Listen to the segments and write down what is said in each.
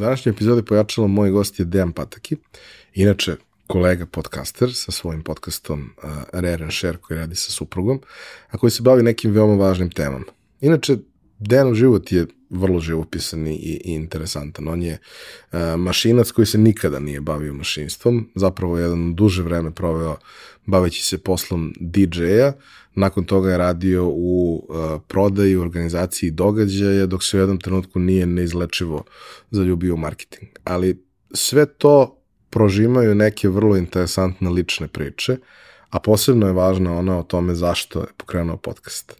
današnjoj epizodi pojačalo moj gost je Dejan Pataki, inače kolega podcaster sa svojim podcastom uh, Rare and Share koji radi sa suprugom, a koji se bavi nekim veoma važnim temama. Inače, Dejanov život je vrlo živopisan i, i interesantan. On je uh, mašinac koji se nikada nije bavio mašinstvom, zapravo jedan duže vreme proveo baveći se poslom DJ-a, nakon toga je radio u uh, prodaji, u organizaciji događaja, dok se u jednom trenutku nije neizlečivo zaljubio u marketing. Ali sve to prožimaju neke vrlo interesantne lične priče, a posebno je važna ona o tome zašto je pokrenuo podcast.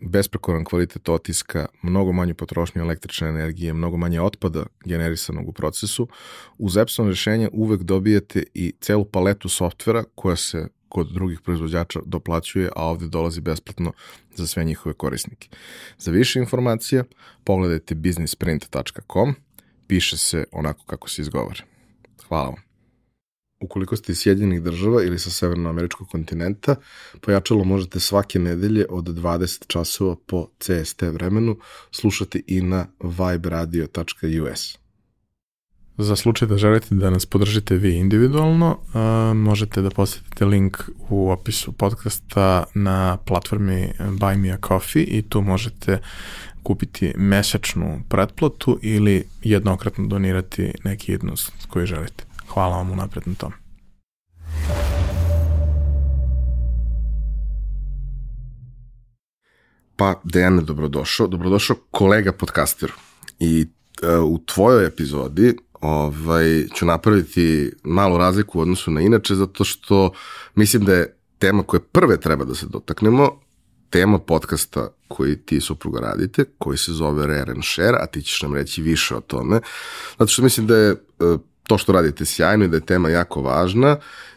besprekoran kvalitet otiska, mnogo manju potrošnju električne energije, mnogo manje otpada generisanog u procesu, uz Epson rešenje uvek dobijete i celu paletu softvera koja se kod drugih proizvođača doplaćuje, a ovde dolazi besplatno za sve njihove korisnike. Za više informacija pogledajte businessprint.com, piše se onako kako se izgovara. Hvala vam. Ukoliko ste iz Sjedinjenih država ili sa severnoameričkog kontinenta, pojačalo možete svake nedelje od 20 časova po CST vremenu slušati i na viberadio.us. Za slučaj da želite da nas podržite vi individualno, možete da posetite link u opisu podcasta na platformi Buy Me a Coffee i tu možete kupiti mesečnu pretplatu ili jednokratno donirati neki jednost koji želite. Hvala vam unapred na tom. Pa, Dejane, dobrodošao. Dobrodošao kolega podcasteru. I uh, u tvojoj epizodi ovaj, ću napraviti malu razliku u odnosu na inače, zato što mislim da je tema koje prve treba da se dotaknemo, tema podcasta koji ti supruga radite, koji se zove Rare and Share, a ti ćeš nam reći više o tome, zato što mislim da je uh, to što radite sjajno i da je tema jako važna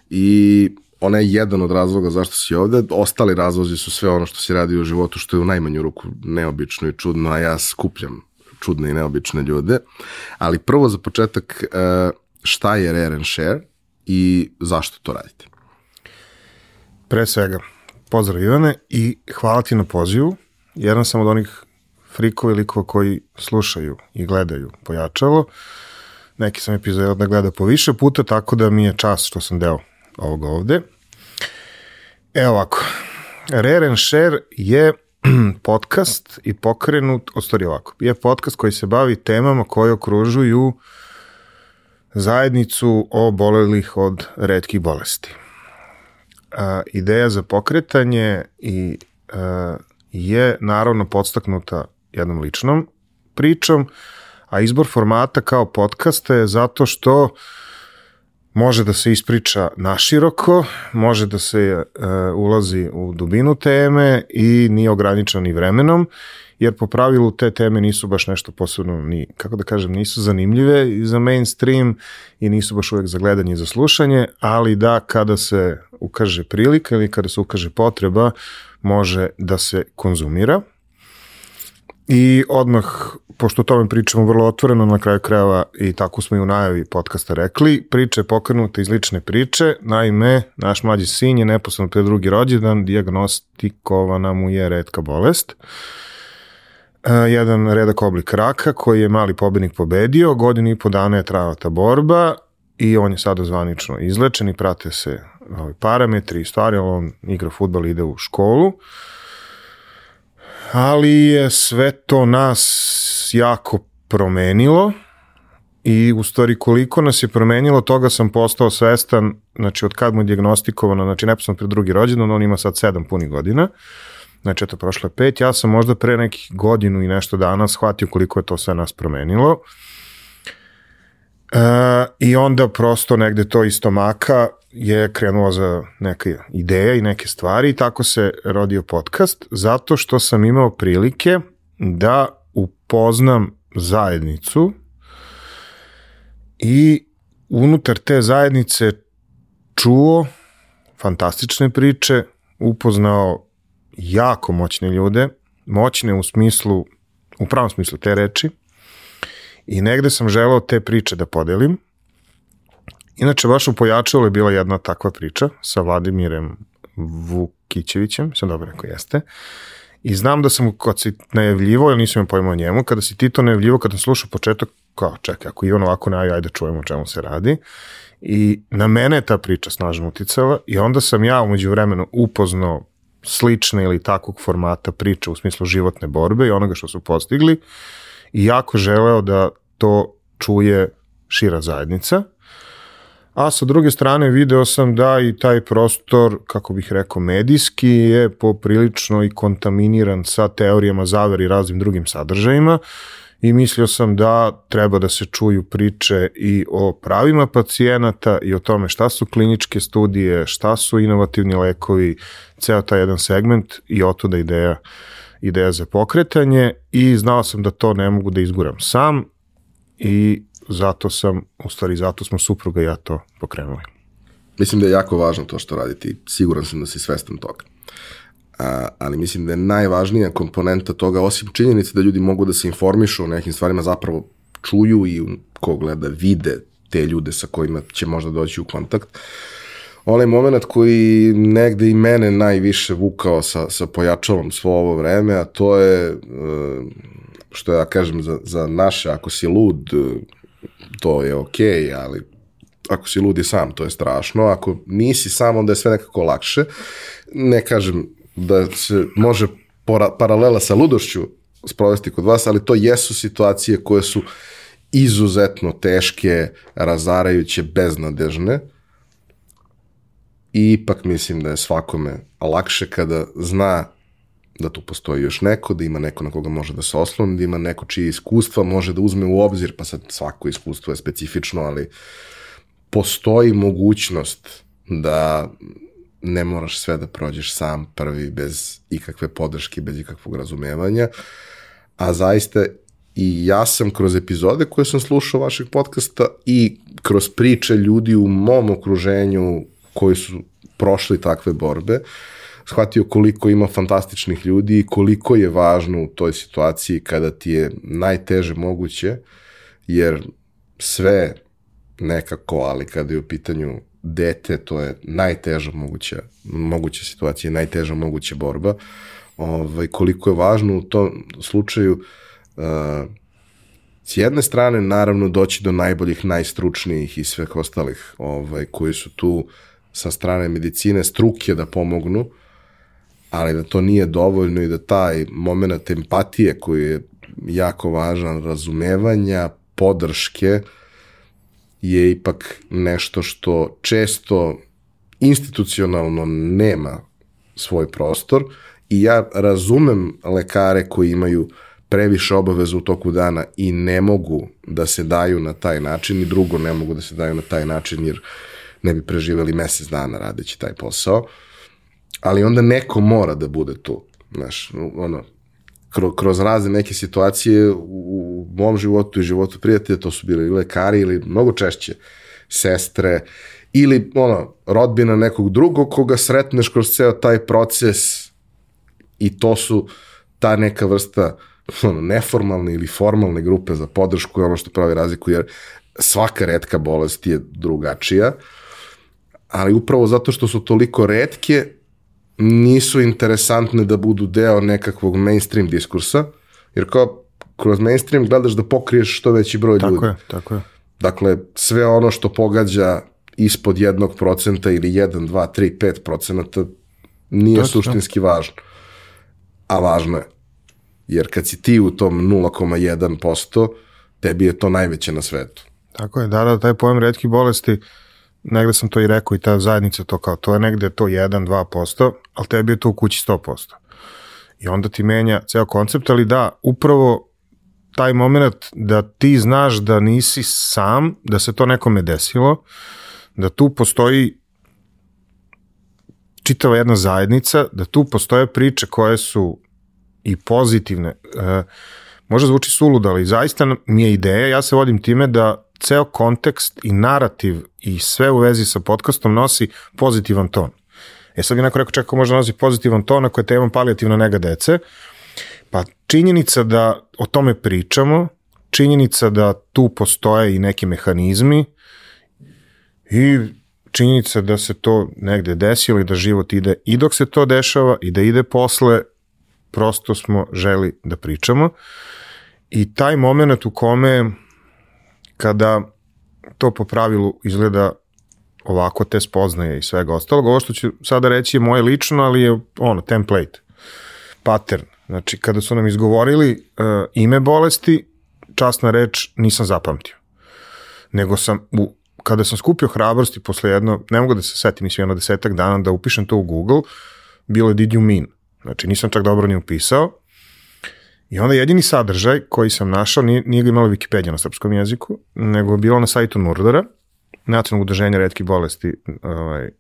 i ona je jedan od razloga zašto si ovde. Ostali razlozi su sve ono što si radi u životu, što je u najmanju ruku neobično i čudno, a ja skupljam čudne i neobične ljude. Ali prvo za početak, e, šta je Rare and Share i zašto to radite? Pre svega, pozdrav Ivane i hvala ti na pozivu. Jedan sam od onih frikova i likova koji slušaju i gledaju pojačalo. Uh, neki sam epizod da gleda po više puta, tako da mi je čast što sam deo ovoga ovde. Evo ovako, Rare and Share je podcast i pokrenut, o stvari ovako, je podcast koji se bavi temama koje okružuju zajednicu o bolelih od redkih bolesti. A, ideja za pokretanje i a, je naravno podstaknuta jednom ličnom pričom, a izbor formata kao podcasta je zato što može da se ispriča naširoko, može da se e, ulazi u dubinu teme i nije ograničen ni vremenom, jer po pravilu te teme nisu baš nešto posebno, ni, kako da kažem, nisu zanimljive i za mainstream i nisu baš uvek za gledanje i za slušanje, ali da kada se ukaže prilika ili kada se ukaže potreba, može da se konzumira. I odmah, pošto o tome pričamo vrlo otvoreno, na kraju krajeva i tako smo i u najavi podcasta rekli, priče je pokrenuta iz lične priče, naime, naš mlađi sin je neposledno pre drugi rođendan, diagnostikovana mu je redka bolest. E, jedan redak oblik raka koji je mali pobednik pobedio, godinu i po dana je trajala ta borba i on je sada zvanično izlečen i prate se ovaj, parametri i stvari, on igra futbal, ide u školu. Uh, ali je sve to nas jako promenilo i u stvari koliko nas je promenilo, toga sam postao svestan, znači od kad mu je diagnostikovano, znači neposledno pre drugi rođendan, on ima sad sedam punih godina, znači eto prošlo je pet, ja sam možda pre nekih godinu i nešto dana shvatio koliko je to sve nas promenilo. E, I onda prosto negde to isto maka je krenula za neke ideje i neke stvari i tako se rodio podcast, zato što sam imao prilike da upoznam zajednicu i unutar te zajednice čuo fantastične priče, upoznao jako moćne ljude, moćne u smislu, u pravom smislu te reči, i negde sam želeo te priče da podelim. Inače, baš u Pojačalu je bila jedna takva priča sa Vladimirem Vukićevićem, sam dobro rekao, jeste. I znam da sam, kad si najavljivo, ili nisam imao pojma o njemu, kada si ti to najavljivo, kada sam slušao početak, kao, čekaj, ako Ivan ovako najavi, ajde čujemo o čemu se radi. I na mene je ta priča snažno uticala i onda sam ja umeđu vremenu upoznao slične ili takvog formata priče u smislu životne borbe i onoga što su postigli i jako želeo da to čuje šira zajednica. A sa druge strane video sam da i taj prostor, kako bih rekao, medijski je poprilično i kontaminiran sa teorijama zavere i raznim drugim sadržajima i mislio sam da treba da se čuju priče i o pravima pacijenata i o tome šta su kliničke studije, šta su inovativni lekovi, ceo taj jedan segment i otuda ideja ideja za pokretanje i znao sam da to ne mogu da izguram sam i zato sam, u stvari zato smo supruga i ja to pokrenuli. Mislim da je jako važno to što radite i siguran sam da si svestan toga. A, ali mislim da je najvažnija komponenta toga, osim činjenice da ljudi mogu da se informišu o nekim stvarima, zapravo čuju i ko gleda vide te ljude sa kojima će možda doći u kontakt. Onaj moment koji negde i mene najviše vukao sa, sa pojačalom svo ovo vreme, a to je, e, što ja kažem za, za naše, ako si lud, to je okay, ali ako si lud i sam, to je strašno. Ako nisi sam, onda je sve nekako lakše. Ne kažem da se može pora, paralela sa ludošću sprovesti kod vas, ali to jesu situacije koje su izuzetno teške, razarajuće, beznadežne. I ipak mislim da je svakome lakše kada zna da tu postoji još neko, da ima neko na koga može da se osloni, da ima neko čije iskustva može da uzme u obzir, pa sad svako iskustvo je specifično, ali postoji mogućnost da ne moraš sve da prođeš sam prvi bez ikakve podrške, bez ikakvog razumevanja, a zaista i ja sam kroz epizode koje sam slušao vašeg podcasta i kroz priče ljudi u mom okruženju koji su prošli takve borbe, shvatio koliko ima fantastičnih ljudi i koliko je važno u toj situaciji kada ti je najteže moguće, jer sve nekako, ali kada je u pitanju dete, to je najteža moguća, moguća situacija, najteža moguća borba. Ovaj, koliko je važno u tom slučaju uh, s jedne strane naravno doći do najboljih, najstručnijih i sveh ostalih ovaj, koji su tu sa strane medicine struke da pomognu, ali da to nije dovoljno i da taj moment empatije koji je jako važan, razumevanja, podrške, je ipak nešto što često institucionalno nema svoj prostor i ja razumem lekare koji imaju previše obaveza u toku dana i ne mogu da se daju na taj način i drugo ne mogu da se daju na taj način jer ne bi preživeli mesec dana radeći taj posao. Ali onda neko mora da bude tu. Znaš, ono, kroz, kroz razne neke situacije u mom životu i životu prijatelja, to su bili lekari ili mnogo češće sestre ili ono, rodbina nekog drugog koga sretneš kroz ceo taj proces i to su ta neka vrsta ono, neformalne ili formalne grupe za podršku je ono što pravi razliku jer svaka redka bolest je drugačija ali upravo zato što su toliko redke nisu interesantne da budu deo nekakvog mainstream diskursa, jer kao kroz mainstream gledaš da pokriješ što veći broj tako ljudi. Tako je, tako je. Dakle, sve ono što pogađa ispod jednog procenta ili 1, 2, 3, 5 procenata nije to suštinski važno. A važno je. Jer kad si ti u tom 0,1%, tebi je to najveće na svetu. Tako je, da, da, taj pojem redki bolesti negde sam to i rekao i ta zajednica to kao, to je negde to 1-2%, ali tebi je to u kući 100%. I onda ti menja ceo koncept, ali da, upravo taj moment da ti znaš da nisi sam, da se to nekome desilo, da tu postoji čitava jedna zajednica, da tu postoje priče koje su i pozitivne. E, možda zvuči suludo, ali zaista mi je ideja, ja se vodim time da ceo kontekst i narativ i sve u vezi sa podcastom nosi pozitivan ton. E sad bi neko rekao, čekao možda nosi pozitivan ton ako je tema palijativna nega dece. Pa činjenica da o tome pričamo, činjenica da tu postoje i neki mehanizmi i činjenica da se to negde desilo i da život ide i dok se to dešava i da ide posle, prosto smo želi da pričamo. I taj moment u kome kada to po pravilu izgleda ovako te spoznaje i svega ostalog, ovo što ću sada reći je moje lično, ali je ono, template, pattern. Znači, kada su nam izgovorili uh, ime bolesti, časna reč nisam zapamtio. Nego sam, u, kada sam skupio hrabrosti posle jedno, ne mogu da se setim, mislim jedno desetak dana, da upišem to u Google, bilo je did you mean. Znači, nisam čak dobro ni upisao. I onda jedini sadržaj koji sam našao, nije, nije ga imalo Wikipedia na srpskom jeziku, nego je bilo na sajtu Nurdara, nacionalnog udruženja redkih bolesti, ovaj, uh,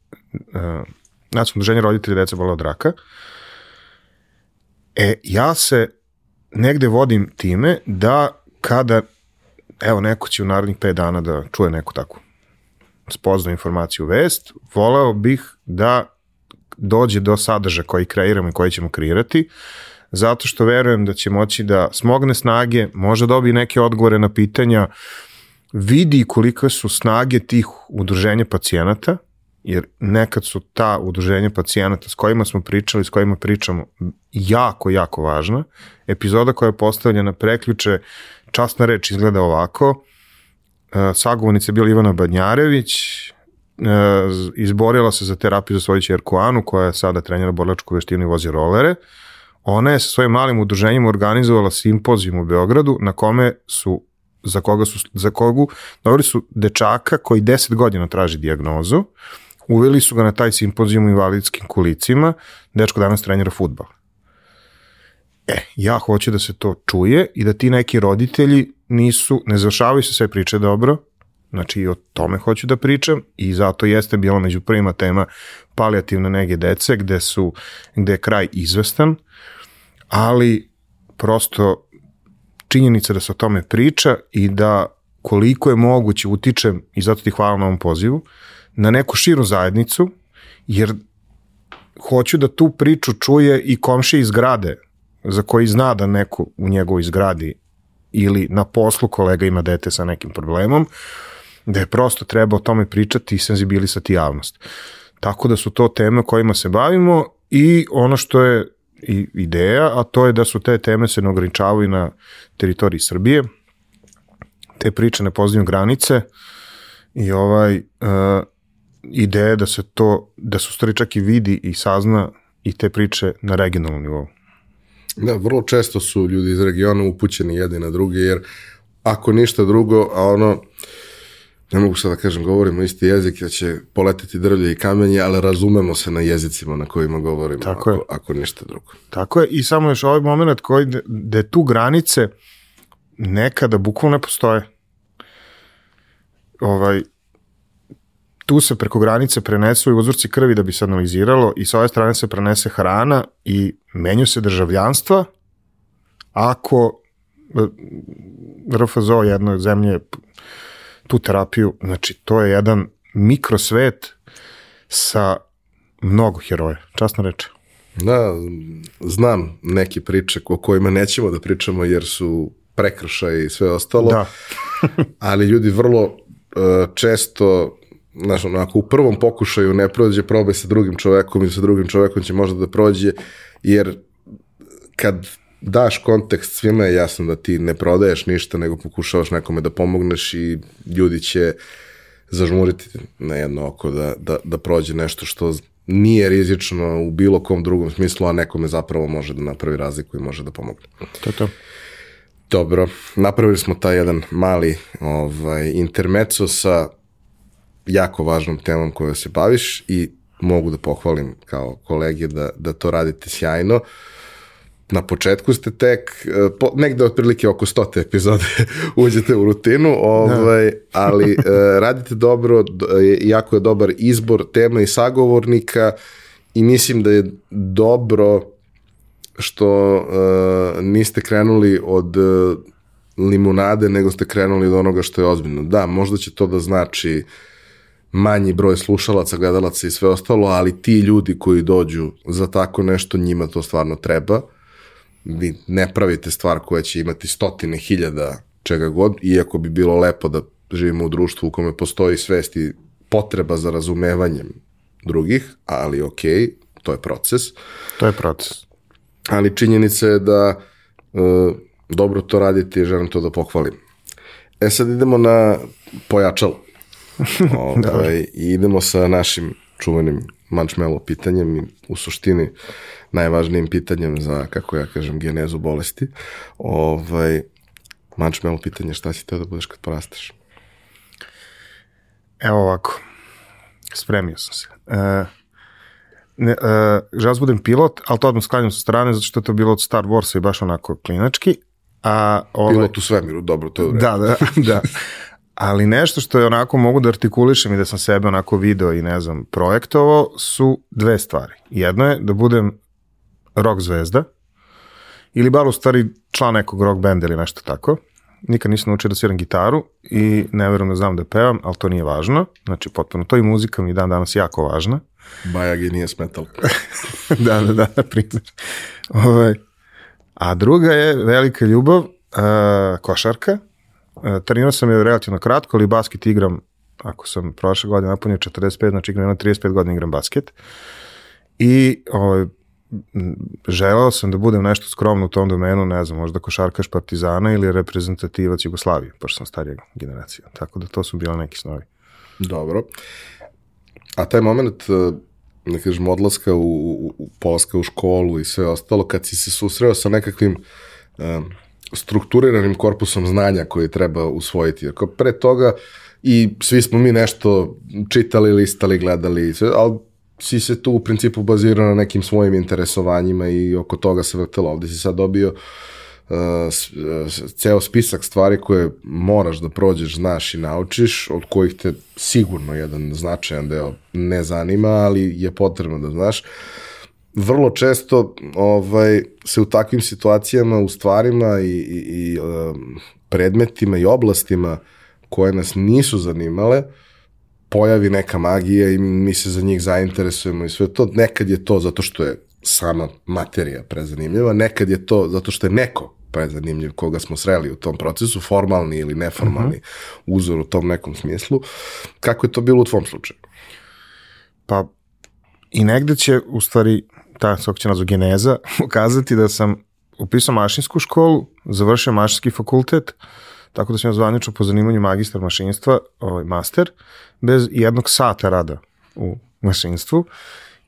nacionalnog udruženja roditelja deca bola od raka. E, ja se negde vodim time da kada, evo, neko će u narednih 5 dana da čuje neku takvu spoznu informaciju vest, voleo bih da dođe do sadržaja koji kreiramo i koji ćemo kreirati, zato što verujem da će moći da smogne snage, može dobiti neke odgovore na pitanja, vidi koliko su snage tih udruženja pacijenata, jer nekad su ta udruženja pacijenata s kojima smo pričali, s kojima pričamo, jako, jako važna. Epizoda koja je postavljena preključe, časna reč izgleda ovako, e, sagovornica je bila Ivana Badnjarević, e, izborila se za terapiju za svoju čerku Anu, koja je sada trenjera borlačku veštinu i vozi rolere. Ona je sa svojim malim udruženjem organizovala simpozijum u Beogradu na kome su za koga su, za kogu, dobili su dečaka koji 10 godina traži diagnozu, uveli su ga na taj simpozijum u invalidskim kulicima, dečko danas trenira futbal. E, ja hoću da se to čuje i da ti neki roditelji nisu, ne završavaju se sve priče dobro, znači i o tome hoću da pričam i zato jeste bila među prvima tema palijativne nege dece gde su, gde je kraj izvestan, ali prosto činjenica da se o tome priča i da koliko je moguće utičem, i zato ti hvala na ovom pozivu, na neku širu zajednicu, jer hoću da tu priču čuje i komši iz grade, za koji zna da neko u njegovoj zgradi ili na poslu kolega ima dete sa nekim problemom, da je prosto treba o tome pričati i senzibilisati javnost. Tako da su to teme kojima se bavimo i ono što je i ideja, a to je da su te teme se ne ograničavaju na teritoriji Srbije. Te priče ne poznaju granice i ovaj uh, ideja da se to, da su stvari čak i vidi i sazna i te priče na regionalnom nivou. Da, vrlo često su ljudi iz regiona upućeni jedni na druge, jer ako ništa drugo, a ono, ne mogu sad da kažem, govorimo isti jezik, da će poletiti drvlje i kamenje, ali razumemo se na jezicima na kojima govorimo, Tako ako, je. ako ništa drugo. Tako je, i samo još ovaj moment koji, gde tu granice nekada bukvalno ne postoje. Ovaj, tu se preko granice prenesu i uzorci krvi da bi se analiziralo i sa ove strane se prenese hrana i menju se državljanstva ako eh, RFZO jedne zemlje tu terapiju, znači to je jedan mikrosvet sa mnogo heroja, časno reče. Da, znam neke priče o kojima nećemo da pričamo jer su prekršaj i sve ostalo, da. ali ljudi vrlo uh, često znaš, onako, u prvom pokušaju ne prođe, probaj sa drugim čovekom i sa drugim čovekom će možda da prođe, jer kad daš kontekst, svima je jasno da ti ne prodaješ ništa, nego pokušavaš nekome da pomogneš i ljudi će zažmuriti na jedno oko da, da, da prođe nešto što nije rizično u bilo kom drugom smislu, a nekome zapravo može da napravi razliku i može da pomogne. To je to. Dobro, napravili smo taj jedan mali ovaj, intermeco sa jako važnom temom kojoj se baviš i mogu da pohvalim kao kolege da, da to radite sjajno. Uh, na početku ste tek, e, po, negde otprilike oko stote epizode uđete u rutinu, ovaj, da. ali uh, radite dobro, jako je dobar izbor tema i sagovornika i mislim da je dobro što uh, niste krenuli od uh, limunade, nego ste krenuli od onoga što je ozbiljno. Da, možda će to da znači manji broj slušalaca, gledalaca i sve ostalo, ali ti ljudi koji dođu za tako nešto, njima to stvarno treba. Vi ne pravite stvar koja će imati stotine hiljada čega god, iako bi bilo lepo da živimo u društvu u kome postoji svest i potreba za razumevanjem drugih, ali ok, to je proces. To je proces. Ali činjenica je da e, dobro to radite i želim to da pohvalim. E sad idemo na pojačalo. ovaj, I idemo sa našim čuvenim mančmelo pitanjem i u suštini najvažnijim pitanjem za, kako ja kažem, genezu bolesti. Ovaj, mančmelo pitanje šta si teo da budeš kad porasteš? Evo ovako, spremio sam se. E, ne, e, želim da budem pilot, ali to odmah sklanjam sa strane, zato što je to bilo od Star Warsa i baš onako klinački. A, ovaj, pilot u svemiru, dobro, to je Da, da, da. Ali nešto što je onako mogu da artikulišem i da sam sebe onako video i ne znam, projektovao su dve stvari. Jedno je da budem rock zvezda, ili bar u stvari član nekog rock benda ili nešto tako nikad nisam naučio da sviram gitaru i ne verujem da znam da pevam, ali to nije važno. Znači, potpuno, to i muzika mi dan danas jako važna. Bajagi nije smetal. da, da, da, na primjer. Ove, ovaj, a druga je velika ljubav, uh, košarka. Uh, trenirao sam je relativno kratko, ali basket igram, ako sam prošle godine napunio 45, znači igram 35 godina igram basket. I ovaj, želeo sam da budem nešto skromno u tom domenu, ne znam, možda košarkaš Partizana ili reprezentativac Jugoslavije, pošto sam starija generacija. Tako da to su bile neki snovi. Dobro. A taj moment, e, da kažem, odlaska u, u, u polaska u školu i sve ostalo, kad si se susreo sa nekakvim um, strukturiranim korpusom znanja koje treba usvojiti. Ako pre toga i svi smo mi nešto čitali, listali, gledali, ali si se tu u principu bazirao na nekim svojim interesovanjima i oko toga se vrtelo. Ovde si sad dobio uh, ceo spisak stvari koje moraš da prođeš, znaš i naučiš, od kojih te sigurno jedan značajan deo ne zanima, ali je potrebno da znaš. Vrlo često ovaj, se u takvim situacijama, u stvarima i, i, i predmetima i oblastima koje nas nisu zanimale, pojavi neka magija i mi se za njih zainteresujemo i sve to. Nekad je to zato što je sama materija prezanimljiva, nekad je to zato što je neko prezanimljiv koga smo sreli u tom procesu, formalni ili neformalni uh -huh. uzor u tom nekom smislu. Kako je to bilo u tvom slučaju? Pa i negde će u stvari ta sokćena geneza ukazati da sam upisao mašinsku školu, završio mašinski fakultet, tako da sam ja zvanično po zanimanju magistar mašinstva, ovaj master, bez jednog sata rada u mašinstvu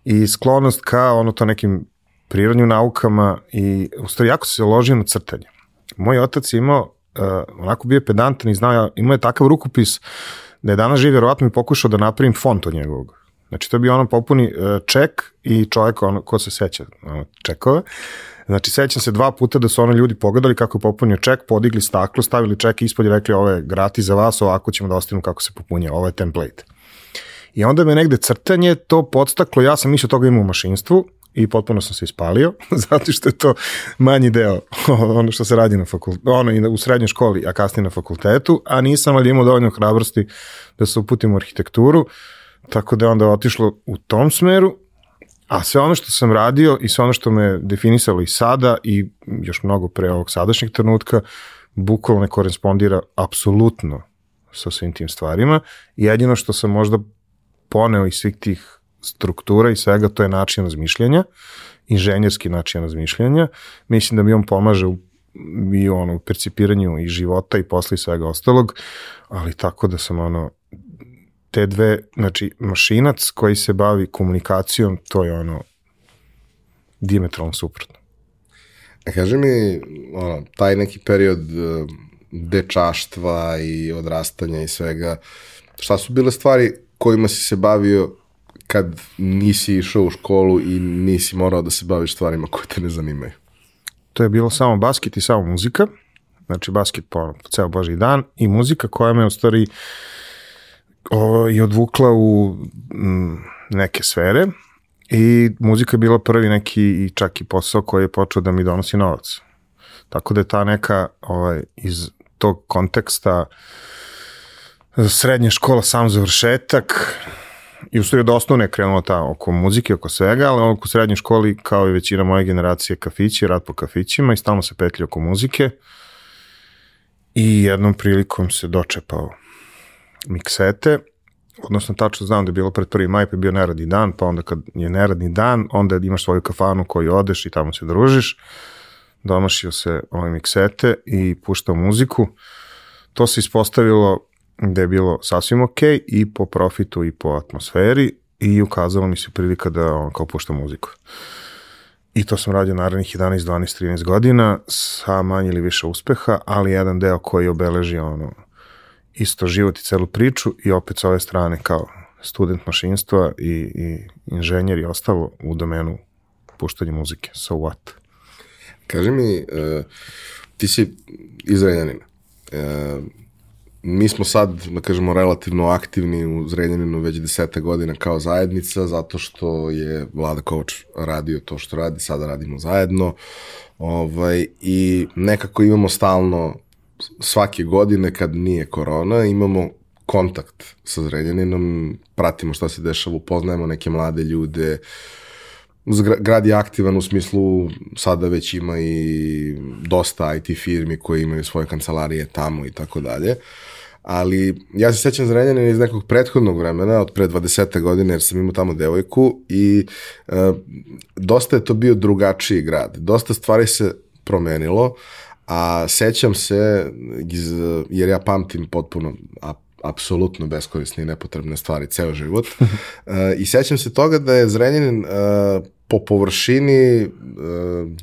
i sklonost ka ono to nekim prirodnim naukama i u stvari jako se ložio na crtanje. Moj otac je imao, uh, onako bio pedantan i znao, imao je takav rukopis da je danas živ, vjerovatno mi pokušao da napravim font od njegovog. Znači to bio ono popuni uh, ček i čovjek, ono, ko se seća ono, čekova. Znači, sećam se dva puta da su ono ljudi pogledali kako je popunio ček, podigli staklo, stavili ček ispod i rekli ovo je gratis za vas, ovako ćemo da ostavimo kako se popunja, ovo je template. I onda me negde crtanje to podstaklo, ja sam mislio toga imao u mašinstvu i potpuno sam se ispalio, zato što je to manji deo ono što se radi na fakultetu, ono i u srednjoj školi, a kasnije na fakultetu, a nisam ali imao dovoljno hrabrosti da se uputim u arhitekturu, tako da je onda otišlo u tom smeru A sve ono što sam radio i sve ono što me definisalo i sada i još mnogo pre ovog sadašnjeg trenutka, bukvalno ne korespondira apsolutno sa svim tim stvarima. Jedino što sam možda poneo iz svih tih struktura i svega, to je način razmišljanja, inženjerski način razmišljanja. Mislim da mi on pomaže u i ono, percipiranju i života i posle i svega ostalog, ali tako da sam ono, te dve, znači mašinac koji se bavi komunikacijom, to je ono diametralno suprotno. A kaži mi, ono, taj neki period e, dečaštva i odrastanja i svega, šta su bile stvari kojima si se bavio kad nisi išao u školu i nisi morao da se baviš stvarima koje te ne zanimaju? To je bilo samo basket i samo muzika, znači basket po, po ceo boži dan i muzika koja me u stvari uh, o, i odvukla u m, mm, neke sfere i muzika je bila prvi neki i čak i posao koji je počeo da mi donosi novac. Tako da je ta neka ovaj, iz tog konteksta srednja škola, sam završetak, i u stvari od osnovne je krenulo ta oko muzike, oko svega, ali oko srednje školi, kao i većina moje generacije, kafići, rad po kafićima i stalno se petlji oko muzike. I jednom prilikom se dočepao miksete, odnosno tačno znam da je bilo pred 1. maj, pa je bio neradni dan, pa onda kad je neradni dan, onda imaš svoju kafanu koju odeš i tamo se družiš, domašio se ove miksete i puštao muziku. To se ispostavilo da je bilo sasvim ok i po profitu i po atmosferi i ukazalo mi se prilika da on kao pušta muziku. I to sam radio narednih 11, 12, 13 godina sa manje ili više uspeha, ali jedan deo koji obeleži ono isto život i celu priču i opet s ove strane kao student mašinstva i, i inženjer i ostalo u domenu puštanja muzike. So what? Kaži mi, uh, ti si iz Renjanina. Uh, mi smo sad, da kažemo, relativno aktivni u Zrenjaninu već desete godina kao zajednica, zato što je Vlada Kovač radio to što radi, sada radimo zajedno. Ovaj, I nekako imamo stalno, svake godine kad nije korona, imamo kontakt sa Zrenjaninom, pratimo šta se dešava, upoznajemo neke mlade ljude, grad je aktivan u smislu sada već ima i dosta IT firmi koji imaju svoje kancelarije tamo i tako dalje ali ja se sećam Zrenjanina iz nekog prethodnog vremena, od pre 20. godine, jer sam imao tamo devojku i uh, dosta je to bio drugačiji grad. Dosta stvari se promenilo, a sećam se, iz, jer ja pamtim potpuno a, apsolutno beskorisne i nepotrebne stvari ceo život. uh, I sećam se toga da je Zrenjanin uh, po površini uh,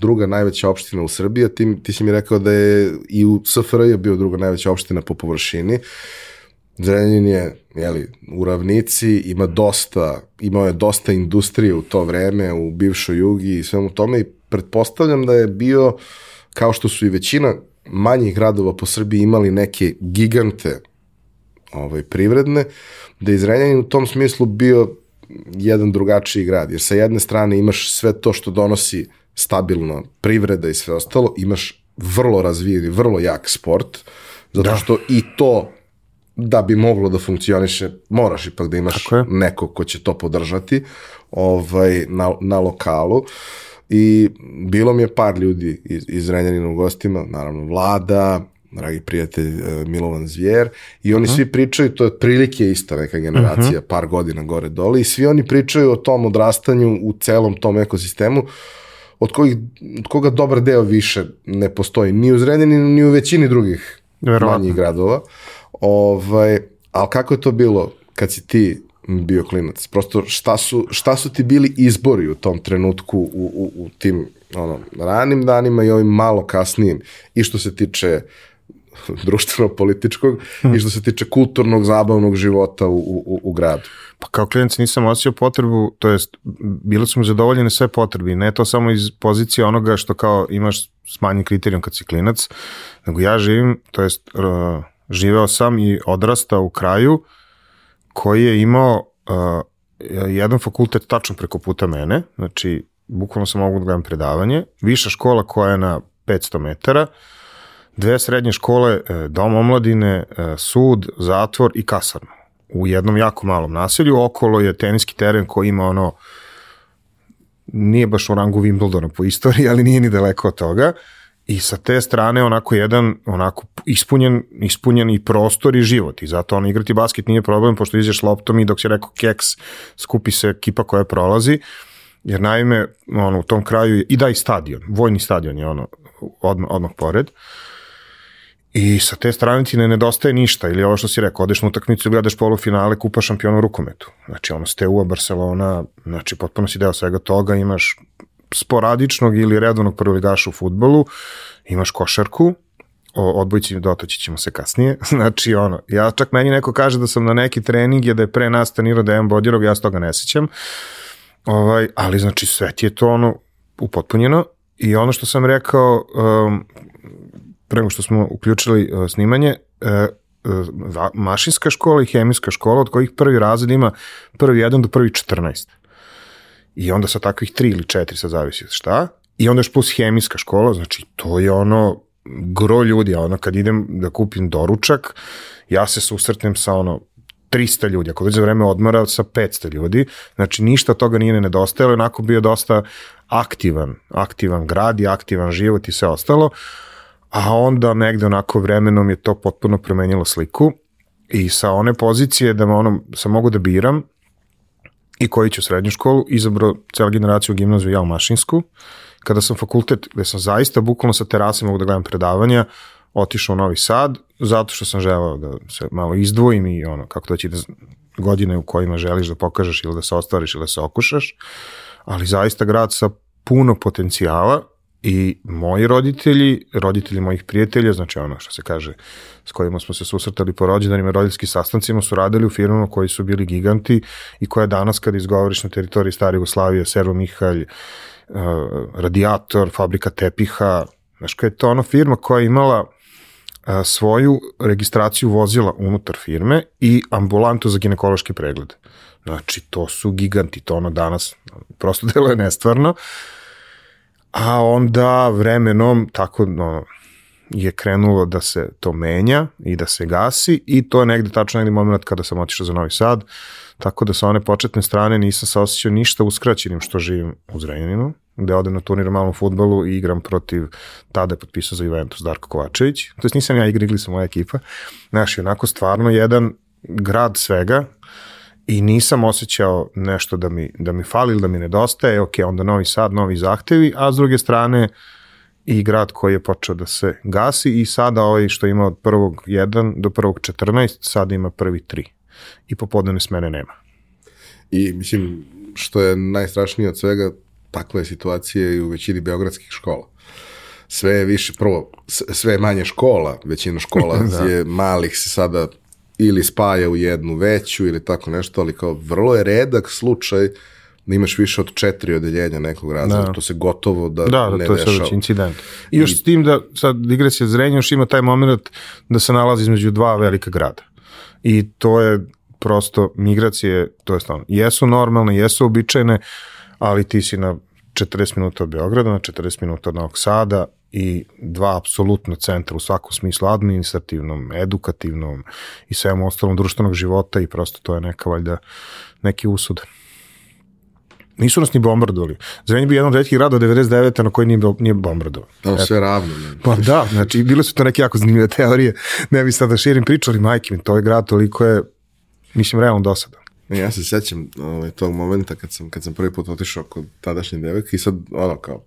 druga najveća opština u Srbiji, ti, ti si mi rekao da je i u SFRJ bio druga najveća opština po površini. Zrenjanin je jeli, u ravnici, ima dosta, imao je dosta industrije u to vreme, u bivšoj jugi i svemu tome i pretpostavljam da je bio, kao što su i većina manjih gradova po Srbiji imali neke gigante ovaj, privredne, da je Zrenjanin u tom smislu bio jedan drugačiji grad, jer sa jedne strane imaš sve to što donosi stabilno privreda i sve ostalo, imaš vrlo razvijeni, vrlo jak sport, zato da. što i to da bi moglo da funkcioniše, moraš ipak da imaš neko ko će to podržati ovaj, na, na lokalu. I bilo mi je par ljudi iz, iz Renjanina u gostima, naravno Vlada, dragi prijatelj uh, Milovan Zvijer i oni -huh. svi pričaju, to je otprilike ista neka generacija, -huh. par godina gore dole i svi oni pričaju o tom odrastanju u celom tom ekosistemu od, kojih, od koga dobar deo više ne postoji ni u Zrenjaninu ni u većini drugih Verovatno. manjih gradova. Ovaj, ali kako je to bilo kad si ti bio klinac? Prosto šta su, šta su ti bili izbori u tom trenutku u, u, u tim ono, ranim danima i ovim malo kasnijim i što se tiče društveno-političkog hmm. i što se tiče kulturnog, zabavnog života u, u, u gradu. Pa kao klinac nisam osjećao potrebu, to jest, bile su mu zadovoljene sve potrebi, ne to samo iz pozicije onoga što kao imaš smanjen kriterijum kad si klinac, nego ja živim, to jest, uh, živeo sam i odrastao u kraju koji je imao uh, jedan fakultet tačno preko puta mene, znači bukvalno sam mogu da gledam predavanje, viša škola koja je na 500 metara, dve srednje škole, e, dom omladine, e, sud, zatvor i kasarnu. U jednom jako malom naselju, okolo je teniski teren koji ima ono, nije baš u rangu Wimbledona po istoriji, ali nije ni daleko od toga. I sa te strane onako jedan onako ispunjen, ispunjen i prostor i život i zato ono igrati basket nije problem pošto iđeš loptom i dok si rekao keks skupi se ekipa koja prolazi jer naime ono, u tom kraju je, i da i stadion, vojni stadion je ono odmah, odmah pored. I sa te strane ti ne nedostaje ništa, ili ovo što si rekao, odeš na utakmicu gledaš polufinale kupa šampiona u rukometu. Znači, ono, Steaua, Barcelona, znači, potpuno si deo svega toga, imaš sporadičnog ili redovnog prvoligaša u futbolu, imaš košarku, o odbojci dotaći ćemo se kasnije. Znači, ono, ja čak meni neko kaže da sam na neki trening je da je pre nas trenirao Dejan Bodirov, ja s toga ne sećam. Ovaj, ali znači sve ti je to ono upotpunjeno i ono što sam rekao, um, prema što smo uključili uh, snimanje, uh, uh, mašinska škola i hemijska škola, od kojih prvi razred ima prvi 1 do prvi 14. I onda sa takvih 3 ili 4, sad zavisi šta. I onda još plus hemijska škola, znači to je ono gro ljudi, a ono kad idem da kupim doručak, ja se susretnem sa ono 300 ljudi, ako dođe vreme odmora sa 500 ljudi, znači ništa toga nije ne nedostajalo, onako bio dosta aktivan, aktivan grad i aktivan život i sve ostalo, a onda negde onako vremenom je to potpuno promenilo sliku. I sa one pozicije da ono, sam mogu da biram i koji ću srednju školu, izabrao cela generaciju gimnaziju ja u Mašinsku, kada sam fakultet, gde sam zaista bukvalno sa terase mogu da gledam predavanja, otišao u Novi Sad, zato što sam želeo da se malo izdvojim i ono, kako to će da godine u kojima želiš da pokažeš ili da se ostvariš ili da se okušaš, ali zaista grad sa puno potencijala i moji roditelji, roditelji mojih prijatelja, znači ono što se kaže, s kojima smo se susretali po rođendanima, roditeljskim sastancima su radili u firmama koji su bili giganti i koja danas kad izgovoriš na teritoriji Stare Jugoslavije, Servo Mihalj, uh, Radiator, fabrika tepiha, znaš koja je to ono firma koja je imala a, svoju registraciju vozila unutar firme i ambulantu za ginekološki pregled. Znači, to su giganti, to ono danas prosto deluje nestvarno. A onda vremenom tako no, je krenulo da se to menja i da se gasi i to je negde tačno negde moment kada sam otišao za Novi Sad, tako da sa one početne strane nisam se osjećao ništa uskraćenim što živim u Zrenjaninu gde odem na turnir u malom futbolu i igram protiv, tada je potpisao za Juventus Darko Kovačević, to jest nisam ja igra, igli sam moja ekipa, znaš, onako stvarno jedan grad svega i nisam osjećao nešto da mi, da mi fali ili da mi nedostaje, ok, onda Novi Sad, novi zahtevi, a s druge strane i grad koji je počeo da se gasi i sada ovaj što ima od prvog 1 do prvog 14, sada ima prvi 3 i popodnevne smene nema. I mislim, što je najstrašnije od svega, takva je situacija i u većini beogradskih škola. Sve je više, prvo, sve je manje škola, većina škola da. je malih se sada ili spaja u jednu veću ili tako nešto, ali kao vrlo je redak slučaj da imaš više od četiri odeljenja nekog razreda, da. to se gotovo da, da, da ne to je sad već incident. I još I, s tim da sad digresija Zrenja još ima taj moment da se nalazi između dva velika grada. I to je prosto migracije, to je stavno, jesu normalne, jesu običajne, ali ti si na 40 minuta od Beograda, na 40 minuta od Novog Sada i dva apsolutno centra u svakom smislu administrativnom, edukativnom i svemu ostalom društvenog života i prosto to je neka valjda neki usud. Nisu nas ni bombardovali. Zrenje bi jedan od redkih grada 99. na koji nije, nije bombardovan. Da, sve ravno. Ne. Pa da, znači bile su to neke jako zanimljive teorije. Ne bi sada širim priču, ali majke mi, to je grad toliko je, mislim, realno dosadan. Ja se sećam ovaj, tog momenta kad sam, kad sam prvi put otišao kod tadašnje devojke i sad ono kao,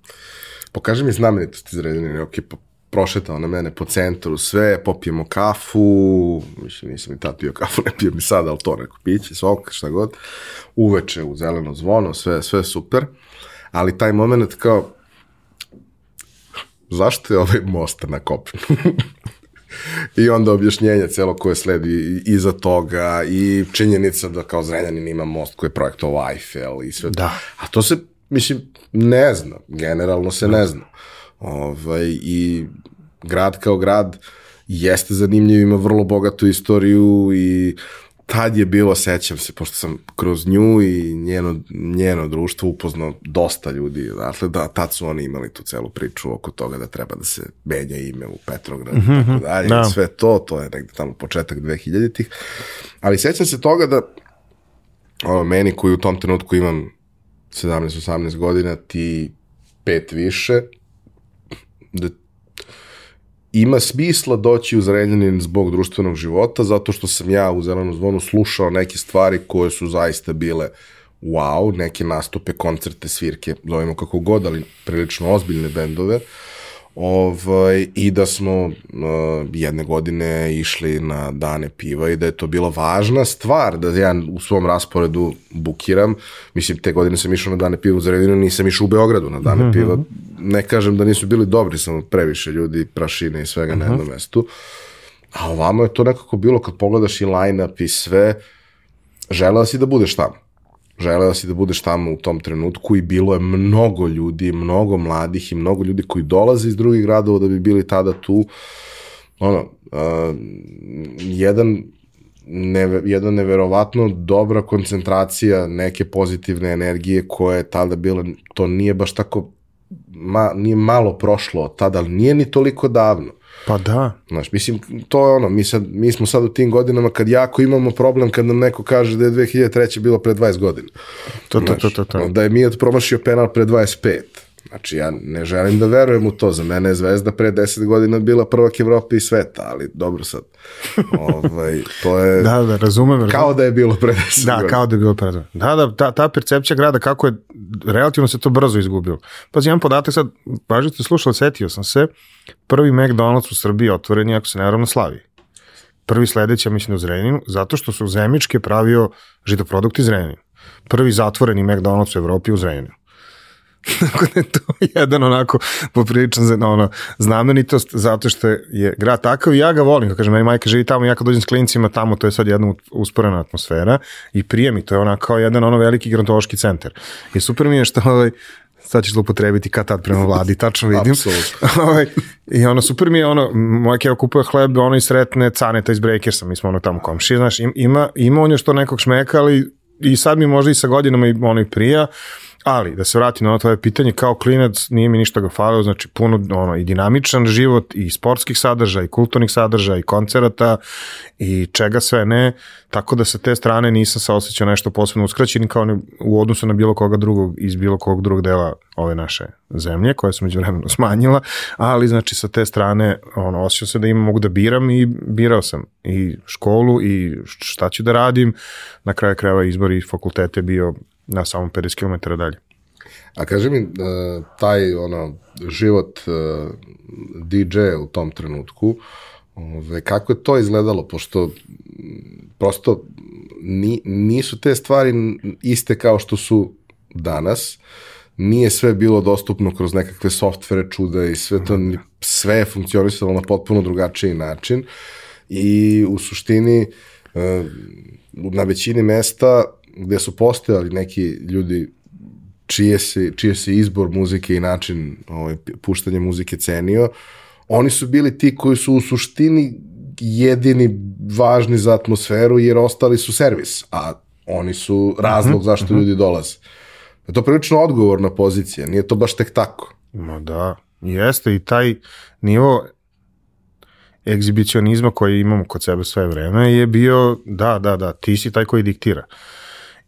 pokaži mi znamenitosti iz ok, po, prošetao na mene po centru, sve, popijemo kafu, mislim, nisam ni tad pio kafu, ne pijem ni sad, ali to neko piće, sok, šta god, uveče u zeleno zvono, sve, sve super, ali taj moment kao, zašto je ovaj most na kopnu? I onda objašnjenje celo koje sledi iza toga i činjenica da kao Zrenjanin ima most koji je projektovao Eiffel i sve. Da. A to se, mislim, ne zna. Generalno se ne zna. Ovaj, I grad kao grad jeste zanimljiv, ima vrlo bogatu istoriju i tad je bilo, sećam se, pošto sam kroz nju i njeno, njeno društvo upoznao dosta ljudi, dakle da tad su oni imali tu celu priču oko toga da treba da se menja ime u Petrograd mm -hmm, i tako mhm. dalje, da. sve to, to je negde tamo početak 2000-ih, ali sećam se toga da ono, meni koji u tom trenutku imam 17-18 godina, ti pet više, da ima smisla doći u Zrenjanin zbog društvenog života, zato što sam ja u Zelenom zvonu slušao neke stvari koje su zaista bile wow, neke nastupe, koncerte, svirke, zovemo kako god, ali prilično ozbiljne bendove. Ovaj, I da smo uh, jedne godine išli na dane piva i da je to bila važna stvar da ja u svom rasporedu bukiram. Mislim, te godine sam išao na dane piva u Zrenjaninu, nisam išao u Beogradu na dane mm -hmm. piva. Ne kažem da nisu bili dobri, samo previše ljudi, prašine i svega mm -hmm. na mhm. jednom mestu. A ovamo je to nekako bilo, kad pogledaš i line-up i sve, želeo si da budeš tamo želeo si da budeš tamo u tom trenutku i bilo je mnogo ljudi, mnogo mladih i mnogo ljudi koji dolaze iz drugih gradova da bi bili tada tu. Ono, uh, jedan neve, jedna neverovatno dobra koncentracija neke pozitivne energije koja je tada bila, to nije baš tako ma, nije malo prošlo od tada, ali nije ni toliko davno. Pa da. Znaš, mislim, to je ono, mi, sad, mi smo sad u tim godinama kad jako imamo problem kad nam neko kaže da je 2003. bilo pre 20 godina. To, to, to, to, to. Da je Mijat promašio penal pre 25. Znači, ja ne želim da verujem u to. Za mene je Zvezda pre 10 godina bila prvak Evrope i sveta, ali dobro sad. ovaj, to je... Da, da, razumem. razumem. Kao da je bilo pre 10 Da, godina. kao da je bilo pre. Da, da, ta, ta percepcija grada, kako je, relativno se to brzo izgubilo. Pazi, jedan podatak sad, pažite, slušao, setio sam se, prvi McDonald's u Srbiji otvoren je, ako se ne varam, na Slaviji. Prvi sledeći, ja mislim, da u Zrenjaninu, zato što su Zemičke pravio žitoprodukti iz Zrenjanina. Prvi zatvoreni McDonald's u Evropi u Zrenjaninu. Tako da je to jedan onako popriličan za, ono, znamenitost zato što je grad takav i ja ga volim, kako kažem, meni majka živi tamo ja kad dođem s klinicima tamo, to je sad jedna usporena atmosfera i prije mi, to je onako kao jedan ono veliki gerontološki centar. I super mi je što ovaj, sad ćeš zlopotrebiti kad tad prema vladi, tačno vidim. Apsolutno. ovaj, I ono, super mi je ono, moja keva kupuje hleb, ono i sretne caneta iz Breakersa, mi smo ono tamo komšije, znaš, im- ima, ima on još to nekog šmeka, ali i sad mi možda i sa godinama i ono i prija, ali da se vratim na ono tvoje pitanje, kao klinac nije mi ništa ga falilo, znači puno ono, i dinamičan život, i sportskih sadržaja, i kulturnih sadržaja, i koncerata, i čega sve ne, tako da sa te strane nisam se osjećao nešto posebno uskraćen kao ni u odnosu na bilo koga drugog iz bilo kog drugog dela ove naše zemlje, koja se među vremenu smanjila, ali znači sa te strane ono, osjećao se da imam, mogu da biram i birao sam i školu i šta ću da radim, na kraju krajeva izbor i fakultete bio na samom 50 km dalje. A kaži mi, uh, taj ono, život uh, DJ u tom trenutku, ove, kako je to izgledalo, pošto prosto ni, nisu te stvari iste kao što su danas, nije sve bilo dostupno kroz nekakve softvere čuda i sve to, sve je funkcionisalo na potpuno drugačiji način. I u suštini uh, na većini mesta gde su postojali neki ljudi čije se, čije se izbor muzike i način ovaj, puštanja muzike cenio, oni su bili ti koji su u suštini jedini važni za atmosferu jer ostali su servis, a oni su razlog zašto ljudi dolaze. To je to prilično odgovorna pozicija, nije to baš tek tako. Ma da, jeste i taj nivo egzibicionizma koji imamo kod sebe sve vreme je bio, da, da, da, ti si taj koji diktira.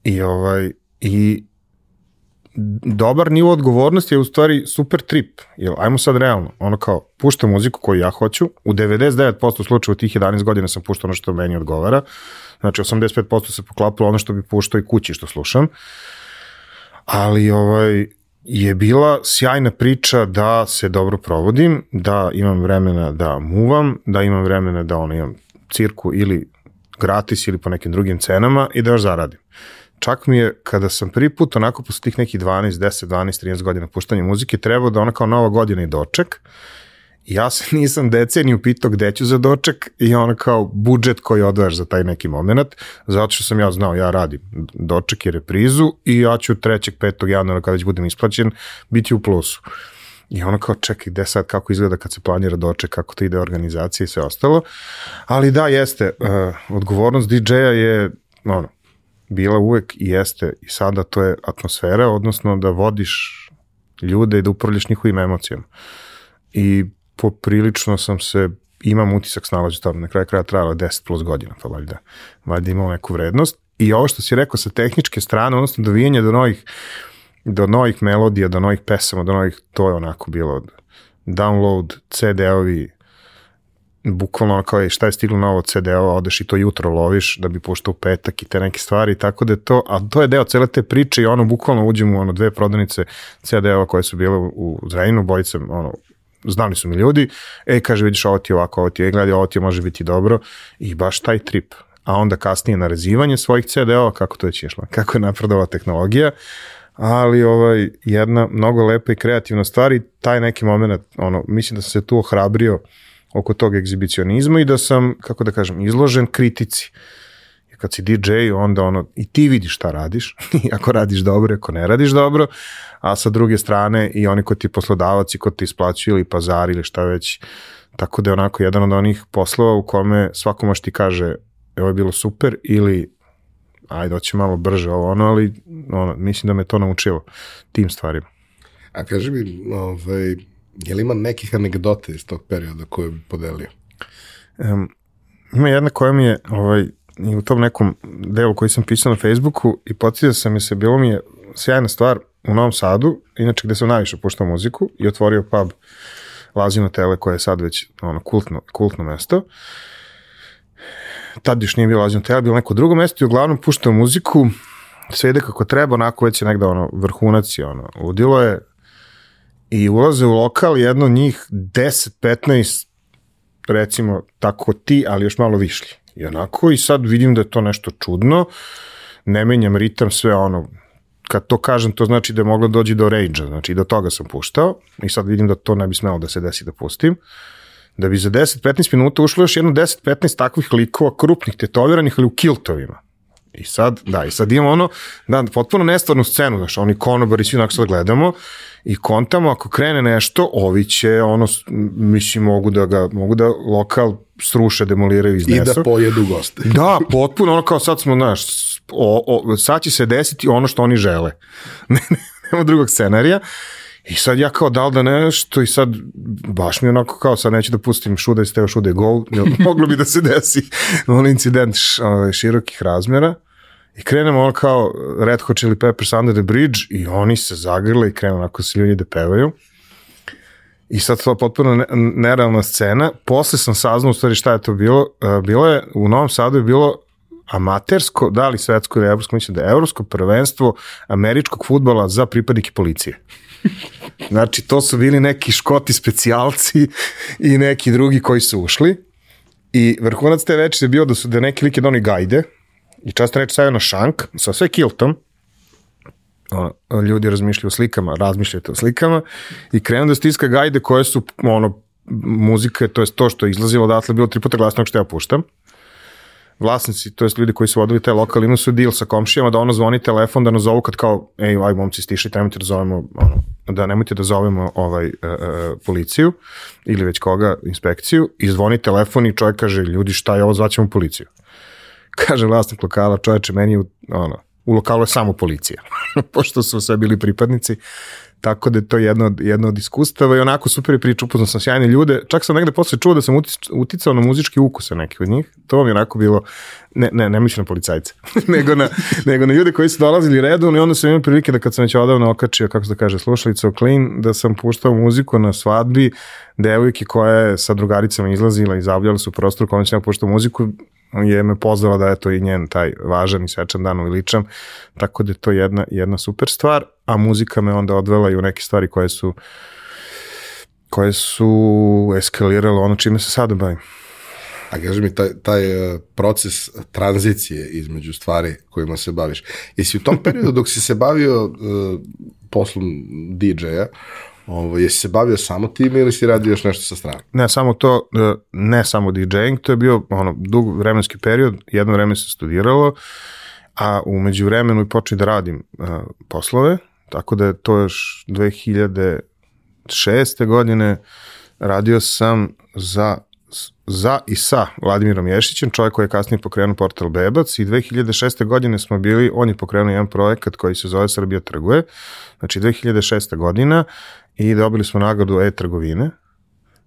I ovaj, i dobar nivo odgovornosti je u stvari super trip. Jer, ajmo sad realno, ono kao, puštam muziku koju ja hoću, u 99% slučaja u tih 11 godina sam puštao ono što meni odgovara, znači 85% se poklapalo ono što bi puštao i kući što slušam, ali ovaj, je bila sjajna priča da se dobro provodim, da imam vremena da muvam, da imam vremena da ono, imam cirku ili gratis ili po nekim drugim cenama i da još zaradim. Čak mi je, kada sam prvi put onako posle tih nekih 12, 10, 12, 13 godina puštanja muzike, trebao da ona kao nova godina i doček, ja se nisam deceniju pitao gde ću za doček i ono kao budžet koji odvajaš za taj neki moment, zato što sam ja znao, ja radim doček i reprizu i ja ću 3. 5. januara kada već budem isplaćen biti u plusu. I ono kao, čekaj, gde sad, kako izgleda kad se planira doček, kako to ide organizacija i sve ostalo. Ali da, jeste, uh, odgovornost DJ-a je, ono, bila uvek i jeste i sada to je atmosfera, odnosno da vodiš ljude i da upravljaš njihovim emocijama. I poprilično sam se imam utisak snalađu tamo, na kraju kraja trajala 10 plus godina, pa valjda, valjda imao neku vrednost. I ovo što si rekao sa tehničke strane, odnosno dovijanje do novih, do novih melodija, do novih pesama, do novih, to je onako bilo download, CD-ovi, bukvalno kao je šta je stiglo novo CD-ova, odeš i to jutro loviš da bi puštao petak i te neke stvari, tako da je to, a to je deo cele te priče i ono bukvalno uđemo u ono dve prodavnice CD-ova koje su bile u, u Zrenjinu, bojice, ono, znali su mi ljudi, e, kaže, vidiš, ovo ti je ovako, ovo ti je, gledaj, ovo ti je može biti dobro i baš taj trip. A onda kasnije narazivanje svojih CD-ova, kako to je išlo, kako je napredova tehnologija, ali ovaj, jedna mnogo lepa i kreativna stvar i taj neki moment, ono, mislim da sam se tu ohrabrio oko tog egzibicionizma i da sam, kako da kažem, izložen kritici. Jer kad si DJ, onda ono, i ti vidiš šta radiš, i ako radiš dobro, ako ne radiš dobro, a sa druge strane i oni ko ti poslodavac i ko ti isplaćuju ili pazar ili šta već, tako da je onako jedan od onih poslova u kome svako može ti kaže ovo je bilo super ili ajde, hoće malo brže ovo ono, ali ono, mislim da me to naučilo tim stvarima. A kaži mi, ovaj, je li ima nekih anegdote iz tog perioda koje bi podelio? Um, ima jedna koja mi je ovaj, i u tom nekom delu koji sam pisao na Facebooku i podsjetio sam mi se, bilo mi je sjajna stvar u Novom Sadu, inače gde sam najviše puštao muziku i otvorio pub Lazino Tele koje je sad već ono, kultno, kultno mesto. Tad još nije bilo Lazino Tele, bilo neko drugo mesto i uglavnom puštao muziku, sve ide kako treba, onako već je negde ono, vrhunac je ono, udilo je i ulaze u lokal jedno njih 10-15 recimo tako ti, ali još malo višli. I onako i sad vidim da je to nešto čudno, ne menjam ritam, sve ono, kad to kažem, to znači da je moglo dođi do rage znači do toga sam puštao i sad vidim da to ne bi smelo da se desi da pustim. Da bi za 10-15 minuta ušlo još jedno 10-15 takvih likova, krupnih, tetoviranih, ali u kiltovima. I sad, da, i sad imamo ono, da, potpuno nestvarnu scenu, znaš, oni konobari, svi onako sad gledamo i kontamo, ako krene nešto, ovi će, ono, mislim, mogu da ga, mogu da lokal sruše, demoliraju, iznesu. I da pojedu goste. da, potpuno, ono kao sad smo, znaš, o, o, sad će se desiti ono što oni žele. Nema drugog scenarija. I sad ja kao dal da nešto i sad baš mi onako kao sad neću da pustim šuda i steo šuda go, moglo bi da se desi on incident š, ovaj, širokih razmjera. I krenemo ono kao Red Hot Chili Peppers Under the Bridge i oni se zagrle i krenu onako se ljudi da pevaju. I sad to potpuno nerealna scena. Posle sam saznao u stvari šta je to bilo. E, bilo je, u Novom Sadu je bilo amatersko, da li svetsko ili evropsko, mislim da je evropsko prvenstvo američkog futbola za pripadnike policije. Znači, to su bili neki škoti specijalci i neki drugi koji su ušli. I vrhunac te veče je bio da su da neki lik je gajde i často reče stavio na šank sa sve kiltom. Ono, ljudi razmišljaju o slikama, razmišljajte o slikama. I krenu da stiska gajde koje su ono, muzike, to je to što je izlazilo odatle bilo tri puta glasnog što ja puštam. Vlasnici, to jest ljudi koji su vodili taj lokal, imaju su deal sa komšijama da ono zvoni telefon da nas zovu kad kao, ej, aj momci stišite, nemojte da zovemo, ono, da nemojte da zovemo ovaj, e, e, policiju ili već koga, inspekciju, i zvoni telefon i čovjek kaže, ljudi šta je ovo, zvaćemo policiju. Kaže vlasnik lokala, čovječe, meni u, ono, u lokalu je samo policija, pošto su sve bili pripadnici, tako da je to jedno, jedno od iskustava i onako super je priča, upoznao sam sjajne ljude, čak sam negde posle čuo da sam uticao na muzički ukuse neki od njih, to mi je onako bilo, ne, ne, ne mislim na policajce, nego, na, nego na ljude koji su dolazili redom i onda sam imao prilike da kad sam već odavno okačio, kako se da kaže, slušalica o clean, da sam puštao muziku na svadbi devojke koja je sa drugaricama izlazila i zavljala su prostor kome sam ja puštao muziku, je me pozvala da je to i njen taj važan i svečan dan uveličam, tako da je to jedna, jedna super stvar, a muzika me onda odvela i u neke stvari koje su koje su eskalirale ono čime se sada bavim. A kaži mi, taj, taj uh, proces tranzicije između stvari kojima se baviš, jesi u tom periodu dok si se bavio uh, poslom DJ-a, Ovo, jesi se bavio samo time ili si radio još nešto sa strane? Ne, samo to, e, ne samo DJing, to je bio ono, dug vremenski period, jedno vreme se studiralo, a umeđu vremenu i počeo da radim uh, poslove, tako da je to još 2006. godine radio sam za za i sa Vladimirom Ješićem, čovjek koji je kasnije pokrenuo portal Bebac i 2006. godine smo bili, on je pokrenuo jedan projekat koji se zove Srbija trguje, znači 2006. godina i dobili smo nagradu e-trgovine.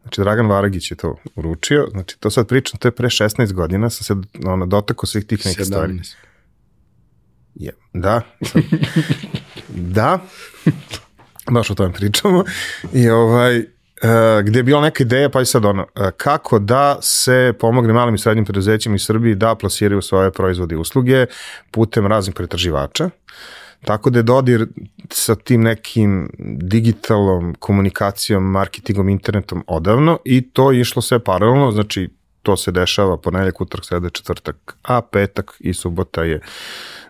Znači, Dragan Varagić je to uručio. Znači, to sad pričam, to je pre 16 godina, sam se ono, dotako svih tih nekih stvari. Je, da. da. Baš o tome pričamo. I ovaj, Uh, gde je bila neka ideja, pa i sad ono, uh, kako da se pomogne malim i srednjim preduzećima iz Srbiji da plasiraju svoje proizvode i usluge putem raznih pretraživača. Tako da je dodir sa tim nekim digitalnom komunikacijom, marketingom, internetom odavno i to je išlo sve paralelno, znači to se dešava ponedeljak, utorak, sreda, četvrtak, a petak i subota je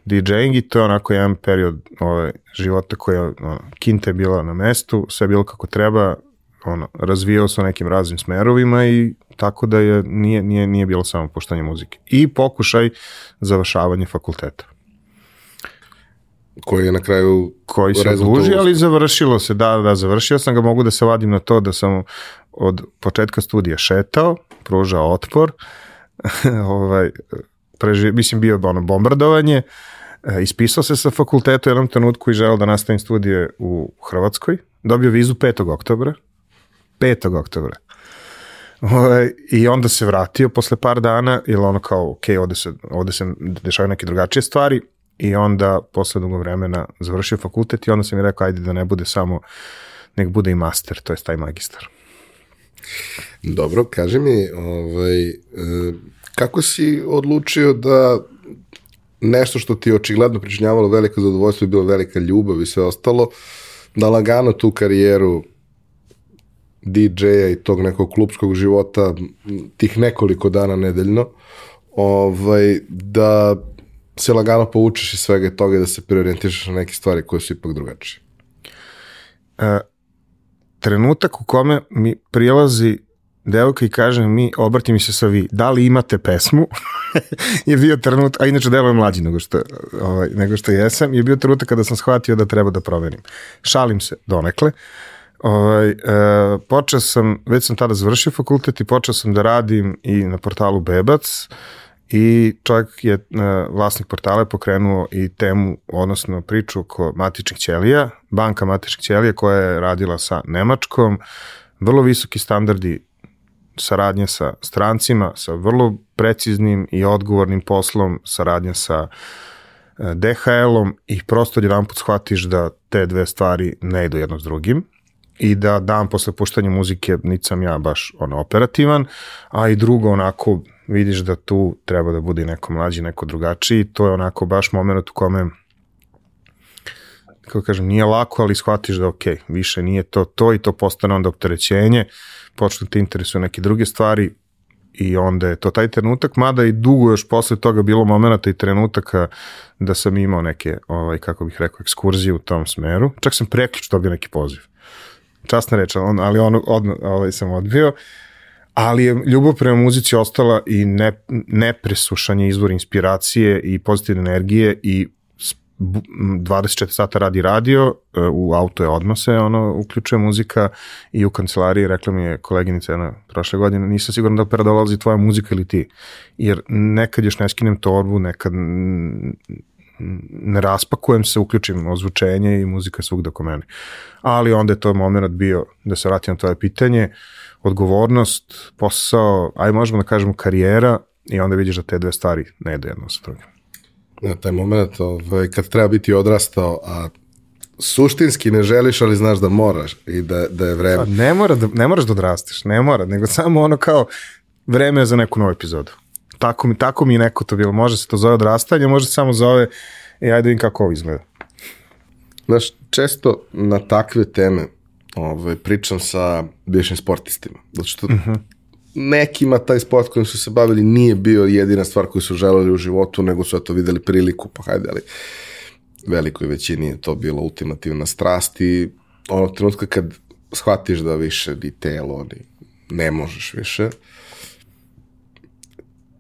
DJing i to je onako jedan period ove, života koja, ono, kinta je bila na mestu, sve je bilo kako treba, ono, razvijao se nekim raznim smerovima i tako da je, nije, nije, nije bilo samo puštanje muzike. I pokušaj završavanja fakulteta koji je na kraju koji se duži, ali završilo se, da, da, završio sam ga, mogu da se vadim na to da sam od početka studija šetao, pružao otpor, ovaj, preži, mislim bio ono bombardovanje, e, ispisao se sa fakultetu u jednom trenutku i želeo da nastavim studije u Hrvatskoj, dobio vizu 5. oktobra, 5. oktobra. Ovaj, I onda se vratio posle par dana, jer ono kao, ok, ovde se, ovde se dešavaju neke drugačije stvari, i onda posle dugo vremena završio fakultet i onda sam mi rekao, ajde da ne bude samo, nek bude i master, to je taj magistar. Dobro, kaži mi, ovaj, e, kako si odlučio da nešto što ti je očigledno pričinjavalo veliko zadovoljstvo i bilo velika ljubav i sve ostalo, da lagano tu karijeru DJ-a i tog nekog klubskog života tih nekoliko dana nedeljno, ovaj, da se lagano povučeš iz svega toga i da se preorijentišeš na neke stvari koje su ipak drugačije. E, trenutak u kome mi prilazi devojka i kaže mi, obrati mi se sa vi, da li imate pesmu? je bio trenutak, a inače delo je mlađi nego što, ovaj, nego što jesam, je bio trenutak kada sam shvatio da treba da proverim. Šalim se donekle. Ovaj, e, počeo sam, već sam tada završio fakultet i počeo sam da radim i na portalu Bebac i čovjek je, e, vlasnik portala pokrenuo i temu, odnosno priču oko matičnih ćelija, banka matičnih ćelija koja je radila sa Nemačkom, vrlo visoki standardi saradnje sa strancima, sa vrlo preciznim i odgovornim poslom, saradnja sa e, DHL-om i prosto jedan put shvatiš da te dve stvari ne idu jedno s drugim i da dan posle puštanja muzike nicam ja baš ono operativan, a i drugo onako vidiš da tu treba da bude neko mlađi, neko drugačiji, to je onako baš moment u kome kako kažem, nije lako, ali shvatiš da ok, više nije to to i to postane onda opterećenje, počne te interesuju neke druge stvari i onda je to taj trenutak, mada i dugo još posle toga bilo momenta i trenutaka da sam imao neke, ovaj, kako bih rekao, ekskurzije u tom smeru. Čak sam preključ dobio neki poziv. Časna reč, on, ali on odmah ovaj, sam odbio. Uh, ali je ljubav prema muzici ostala i ne, nepresušanje izvor inspiracije i pozitivne energije i 24 sata radi radio, e, u auto je odmah se ono, uključuje muzika i u kancelariji rekla mi je koleginica jedna prošle godine, nisam siguran da opera dolazi tvoja muzika ili ti, jer nekad još ne skinem torbu, nekad ne raspakujem se, uključim ozvučenje i muzika svugda oko mene. Ali onda je to moment bio da se vratim na tvoje pitanje, uh, odgovornost, posao, aj možemo da kažemo karijera i onda vidiš da te dve stvari ne idu jedno sa drugim. Na taj moment, ovaj, kad treba biti odrastao, a suštinski ne želiš, ali znaš da moraš i da, da je vreme. Pa ne, mora da, ne moraš da odrastiš, ne mora, nego samo ono kao vreme je za neku novu epizodu. Tako mi, tako mi neko to bilo. Može se to zove odrastanje, može se samo zove i ajde vidim kako ovo izgleda. Znaš, često na takve teme ovaj, pričam sa bivšim sportistima. Zato što uh. -huh. nekima taj sport kojim su se bavili nije bio jedina stvar koju su želeli u životu, nego su to videli priliku, pa hajde, ali velikoj većini je to bila ultimativna strast i onog trenutka kad shvatiš da više ni telo, ni ne možeš više,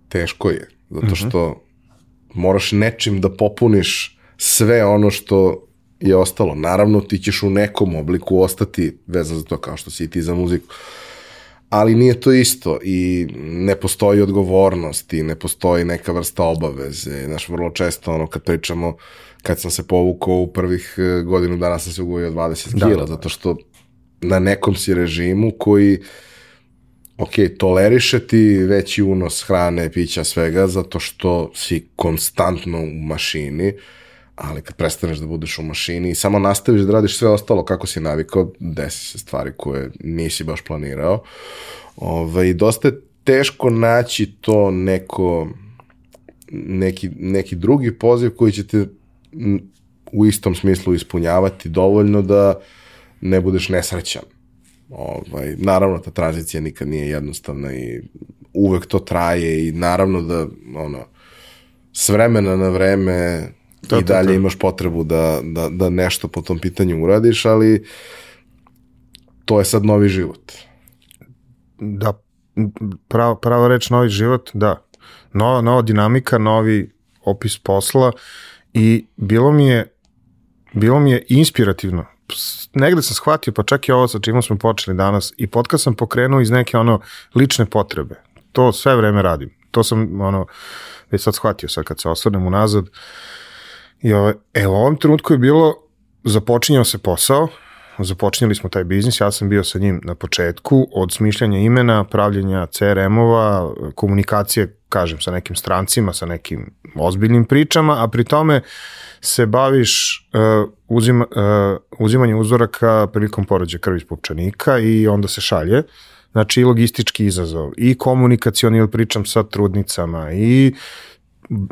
teško je, zato što uh -huh. moraš nečim da popuniš sve ono što je ostalo. Naravno, ti ćeš u nekom obliku ostati vezan za to kao što si i ti za muziku. Ali nije to isto i ne postoji odgovornost i ne postoji neka vrsta obaveze. Znaš, vrlo često ono kad pričamo, kad sam se povukao u prvih e, godinu dana sam se ugojio 20 da, kila, da. zato što na nekom si režimu koji ok, toleriše ti veći unos hrane, pića, svega, zato što si konstantno u mašini, ali kad prestaneš da budeš u mašini i samo nastaviš da radiš sve ostalo kako si navikao, desi se stvari koje nisi baš planirao. Ove, I dosta je teško naći to neko, neki, neki drugi poziv koji će te u istom smislu ispunjavati dovoljno da ne budeš nesrećan. Ovaj, naravno, ta tranzicija nikad nije jednostavna i uvek to traje i naravno da ono, s vremena na vreme to, i dalje to, to. imaš potrebu da, da, da nešto po tom pitanju uradiš, ali to je sad novi život. Da, pravo, pravo reč novi život, da. Nova, nova dinamika, novi opis posla i bilo mi je bilo mi je inspirativno. Negde sam shvatio, pa čak i ovo sa čim smo počeli danas, i podcast sam pokrenuo iz neke ono lične potrebe. To sve vreme radim. To sam ono, već sad shvatio sad kad se osvrnem unazad. Uh, I ovaj, e, u ovom trenutku je bilo, započinjao se posao, započinjali smo taj biznis, ja sam bio sa njim na početku, od smišljanja imena, pravljenja CRM-ova, komunikacije, kažem, sa nekim strancima, sa nekim ozbiljnim pričama, a pri tome se baviš uh, uzima, uh, uzimanje uzoraka prilikom porođaja krvi iz pupčanika i onda se šalje. Znači i logistički izazov, i komunikacioni, pričam sa trudnicama, i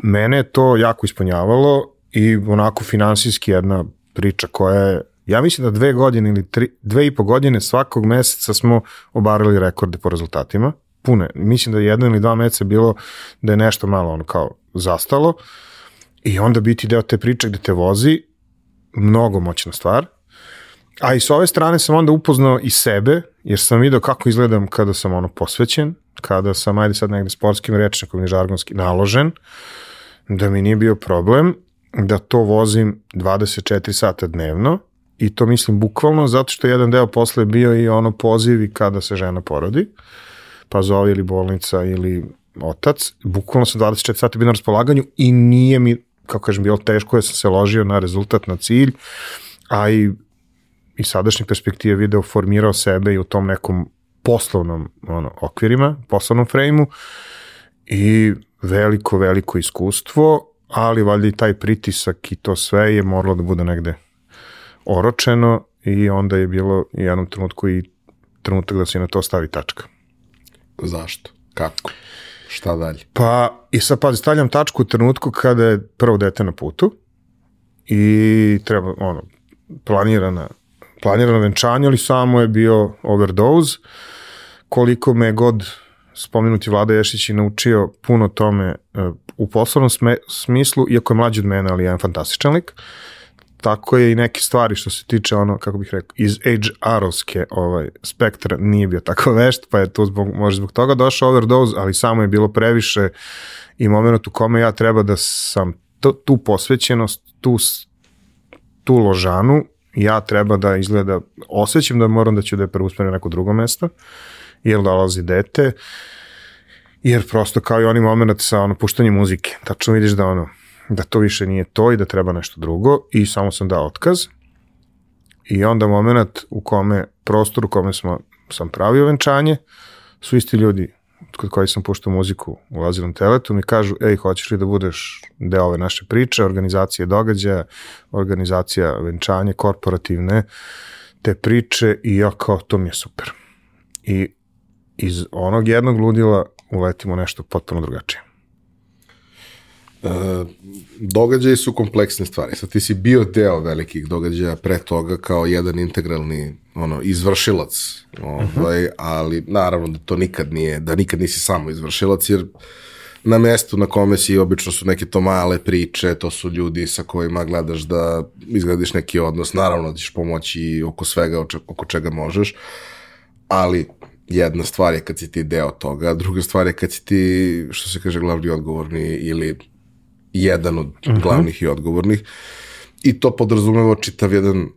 mene to jako ispunjavalo i onako finansijski jedna priča koja je Ja mislim da dve godine ili tri, dve i po godine svakog meseca smo obarali rekorde po rezultatima. Pune. Mislim da jedno ili dva meseca bilo da je nešto malo ono kao zastalo i onda biti deo te priče gde te vozi, mnogo moćna stvar. A i s ove strane sam onda upoznao i sebe, jer sam video kako izgledam kada sam ono posvećen, kada sam, ajde sad negde sportskim rečnikom ili žargonski naložen, da mi nije bio problem da to vozim 24 sata dnevno i to mislim bukvalno zato što jedan deo posle bio i ono pozivi kada se žena porodi, pa zove ili bolnica ili otac, bukvalno sam 24 sata bio na raspolaganju i nije mi, kako kažem, bilo teško, ja sam se ložio na rezultat, na cilj, a i i sadašnje perspektive video formirao sebe i u tom nekom poslovnom ono, okvirima, poslovnom frejmu i veliko, veliko iskustvo, ali valjda i taj pritisak i to sve je moralo da bude negde oročeno i onda je bilo u jednom trenutku i trenutak da se na to stavi tačka. Zašto? Kako? Šta dalje? Pa, i sad pazi, stavljam tačku u trenutku kada je prvo dete na putu i treba, ono, planirana, planirano venčanje, ali samo je bio overdose. Koliko me god spomenuti Vlada Ješić i naučio puno tome uh, u poslovnom smislu, iako je mlađi od mene, ali je jedan fantastičan lik. Uh, tako je i neke stvari što se tiče ono, kako bih rekao, iz HR-ovske ovaj, spektra nije bio tako vešt, pa je tu zbog, može zbog toga došao overdose, ali samo je bilo previše i moment u kome ja treba da sam to, tu posvećenost, tu, tu ložanu, ja treba da izgleda, osjećam da moram da ću da je preusmerim na neko drugo mesto, jer dolazi dete, jer prosto kao i oni moment sa ono, puštanjem muzike, tačno vidiš da ono, da to više nije to i da treba nešto drugo i samo sam dao otkaz. I onda moment u kome, prostor u kome smo, sam pravio venčanje, su isti ljudi kod koji sam puštao muziku u Lazilom teletu mi kažu, ej, hoćeš li da budeš deo ove naše priče, organizacije događaja, organizacija venčanje, korporativne, te priče i ja kao, to mi je super. I iz onog jednog ludila uletimo nešto potpuno drugačije. Uh, događaji su kompleksne stvari. Sad ti si bio deo velikih događaja pre toga kao jedan integralni ono izvršilac, ovaj, uh -huh. ali naravno da to nikad nije, da nikad nisi samo izvršilac jer na mestu na kome si obično su neke to male priče, to su ljudi sa kojima gledaš da izgradiš neki odnos, naravno da ćeš pomoći oko svega oko čega možeš, ali jedna stvar je kad si ti deo toga, druga stvar je kad si ti, što se kaže, glavni odgovorni ili jedan od uh mhm. -huh. glavnih i odgovornih i to podrazumeva čitav jedan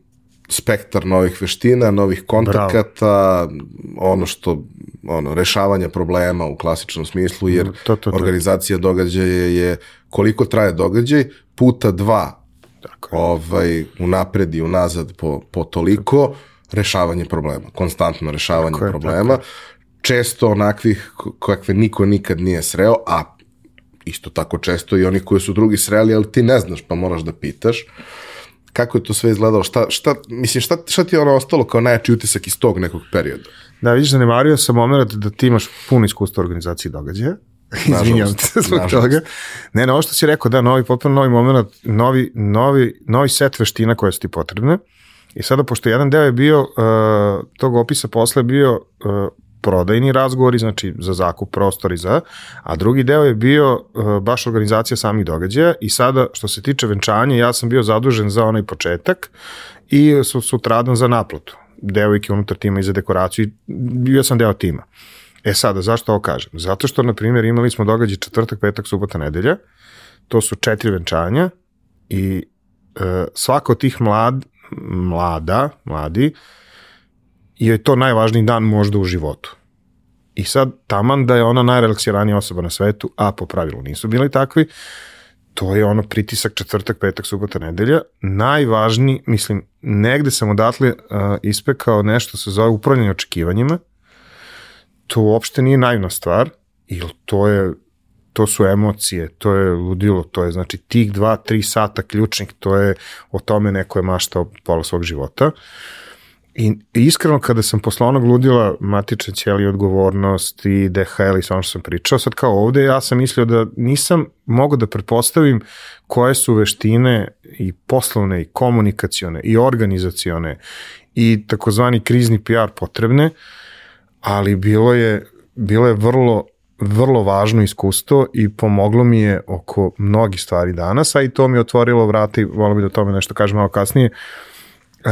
spektar novih veština, novih kontakata, Bravo. ono što ono rešavanje problema u klasičnom smislu jer to, to, to. organizacija događaja je koliko traje događaj puta dva Tako ovaj unapred i unazad po po toliko rešavanje problema, konstantno rešavanje tako problema. Je, često onakvih kakve niko nikad nije sreo, a isto tako često i oni koji su drugi sreli, ali ti ne znaš pa moraš da pitaš kako je to sve izgledalo, šta, šta, mislim, šta, šta ti je ono ostalo kao najjači utisak iz tog nekog perioda? Da, vidiš, zanemario sam moment da ti imaš puno iskustva u organizaciji događaja, Izvinjam se zbog toga. Ne, na ovo što si rekao, da, novi, potpuno novi moment, novi, novi, novi set veština koje su ti potrebne. I sada, pošto jedan deo je bio, uh, tog opisa posle bio uh, prodajni razgovori, znači za zakup prostora i za, a drugi deo je bio uh, baš organizacija samih događaja i sada što se tiče venčanja, ja sam bio zadužen za onaj početak i su, sutradan za naplatu. Devojke unutar tima i za dekoraciju, bio sam deo tima. E sada, zašto ovo kažem? Zato što, na primjer, imali smo događaj četvrtak, petak, subota, nedelja, to su četiri venčanja i uh, svako od tih mlad, mlada, mladi, je to najvažniji dan možda u životu. I sad, taman da je ona najrelaksiranija osoba na svetu, a po pravilu nisu bili takvi, to je ono pritisak četvrtak, petak, subota, nedelja. Najvažniji, mislim, negde sam odatle uh, ispekao nešto se zove upravljanje očekivanjima. To uopšte nije naivna stvar, jer to je to su emocije, to je ludilo, to je znači tih dva, tri sata ključnih, to je o tome neko je maštao pola svog života. I iskreno kada sam posle onog ludila matične ćeli odgovornost i DHL i sve ono što sam pričao, sad kao ovde ja sam mislio da nisam mogao da pretpostavim koje su veštine i poslovne i komunikacione i organizacione i takozvani krizni PR potrebne, ali bilo je, bilo je vrlo vrlo važno iskustvo i pomoglo mi je oko mnogih stvari danas, a i to mi je otvorilo vrata i volio bi da o tome nešto kažem malo kasnije. Uh,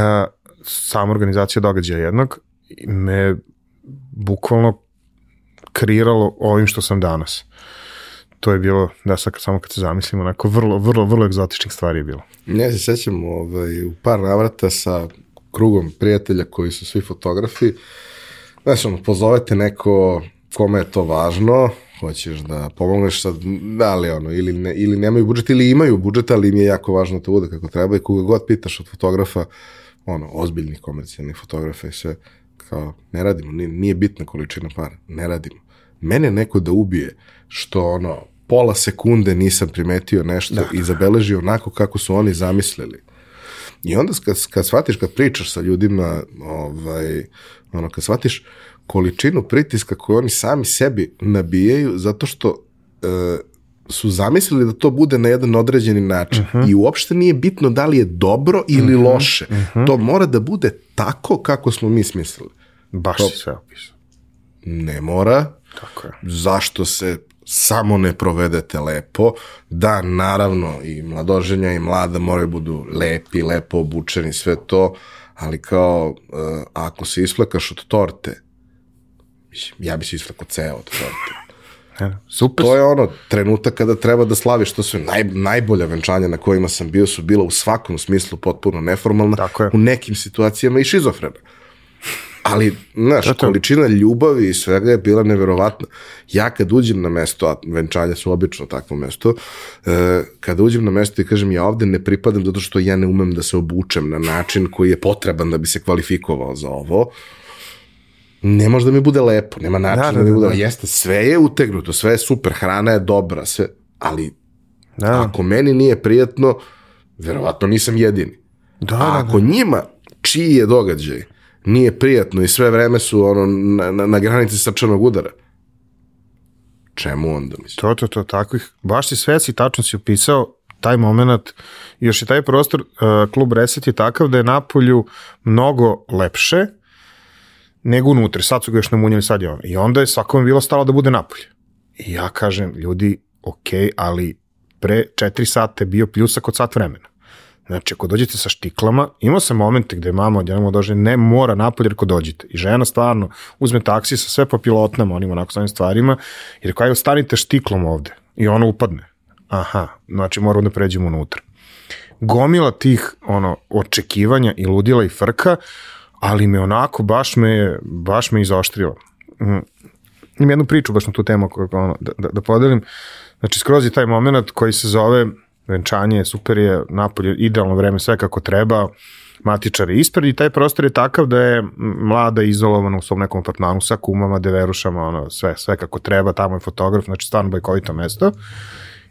sama organizacija događaja jednog me bukvalno kreiralo ovim što sam danas. To je bilo, da sad samo kad se zamislimo, onako vrlo, vrlo, vrlo egzotičnih stvari je bilo. Ja se sećam ovaj, u par navrata sa krugom prijatelja koji su svi fotografi, znaš, ono, pozovete neko kome je to važno, hoćeš da pomogneš sad, da li ono, ili, ne, ili nemaju budžet, ili imaju budžet, ali im je jako važno da to bude kako treba i koga god pitaš od fotografa, ono, ozbiljnih komercijalnih fotografa i sve, kao, ne radimo, nije, nije bitna količina para, ne radimo. Mene neko da ubije, što ono, pola sekunde nisam primetio nešto da. i zabeležio onako kako su oni zamislili. I onda kad, kad shvatiš, kad pričaš sa ljudima, ovaj, ono, kad shvatiš količinu pritiska koju oni sami sebi nabijaju zato što e, su zamislili da to bude na jedan određeni način uh -huh. i uopšte nije bitno da li je dobro ili uh -huh. loše. Uh -huh. To mora da bude tako kako smo mi smislili. Baš to, si sve opisao. Ne mora. Tako je. Zašto se samo ne provedete lepo, da naravno i mladoženja i mlada moraju budu lepi, lepo obučeni, sve to, ali kao uh, ako se isplakaš od torte, ja bi se isplakao ceo od torte. Super. To je ono trenutak kada treba da slaviš, to su naj, najbolja venčanja na kojima sam bio su bila u svakom smislu potpuno neformalna, u nekim situacijama i šizofrena. Ali, znaš, Zato. količina ljubavi i svega je bila neverovatna. Ja kad uđem na mesto, a venčanja su obično takvo mesto, e, kada uđem na mesto i kažem ja ovde ne pripadam zato što ja ne umem da se obučem na način koji je potreban da bi se kvalifikovao za ovo, ne može da mi bude lepo, nema načina da, da, da, mi bude, da. jeste, sve je utegnuto, sve je super, hrana je dobra, sve, ali da. ako meni nije prijatno, verovatno nisam jedini. Da, A da, ako da. njima, čiji je događaj, nije prijatno i sve vreme su ono, na, na, na granici srčanog udara, čemu onda mislim? To, to, to, takvih, baš si sveci, tačno si opisao taj moment, još je taj prostor, uh, klub Reset je takav da je napolju mnogo lepše, nego unutra. Sad su ga još namunjali, sad je ono. I onda je svakome bilo stalo da bude napolje. I ja kažem, ljudi, ok, ali pre četiri sata je bio pljusak od sat vremena. Znači, ako dođete sa štiklama, imao sam momente gde mama odjednom dođe, ne mora napolje ako dođete. I žena stvarno uzme taksi sa sve papilotnama, onim onako svojim stvarima, jer kao stanite štiklom ovde i ona upadne. Aha, znači moramo da pređemo unutra. Gomila tih ono očekivanja i ludila i frka, ali me onako, baš me, baš me izoštrilo. Mm. Imam jednu priču baš na tu temu koju, ono, da, da, da podelim. Znači, skroz je taj moment koji se zove venčanje, super je, napolje, idealno vreme, sve kako treba, matičar je ispred i taj prostor je takav da je mlada izolovana u svom nekom apartmanu sa kumama, deverušama, ono, sve, sve kako treba, tamo je fotograf, znači stvarno bajkovito mesto.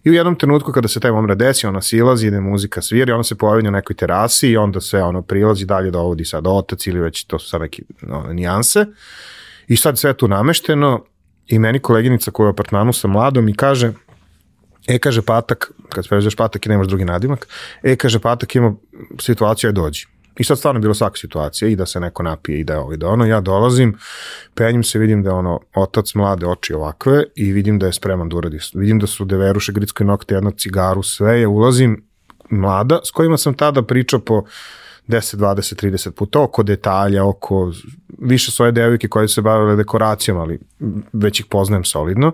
I u jednom trenutku kada se taj moment desi, ona silazi, ide muzika svira i ona se pojavi na nekoj terasi i onda sve ono prilazi dalje dovodi sad otac ili već to su sad neke ono, nijanse. I sad sve tu namešteno i meni koleginica koja je u apartmanu sa mladom i kaže, e kaže Patak, kad pređeš Patak i nemaš drugi nadimak, e kaže Patak ima situaciju, je dođi. I sad stvarno bilo svaka situacija i da se neko napije i da je ovo i da ono. Ja dolazim, penjim se, vidim da je ono otac mlade oči ovakve i vidim da je spreman da uradi. Vidim da su deveruše, gritske nokte, jedna cigaru, sve je, ulazim mlada, s kojima sam tada pričao po 10, 20, 30 puta oko detalja, oko više svoje devojke koje se bavile dekoracijom, ali već ih poznajem solidno.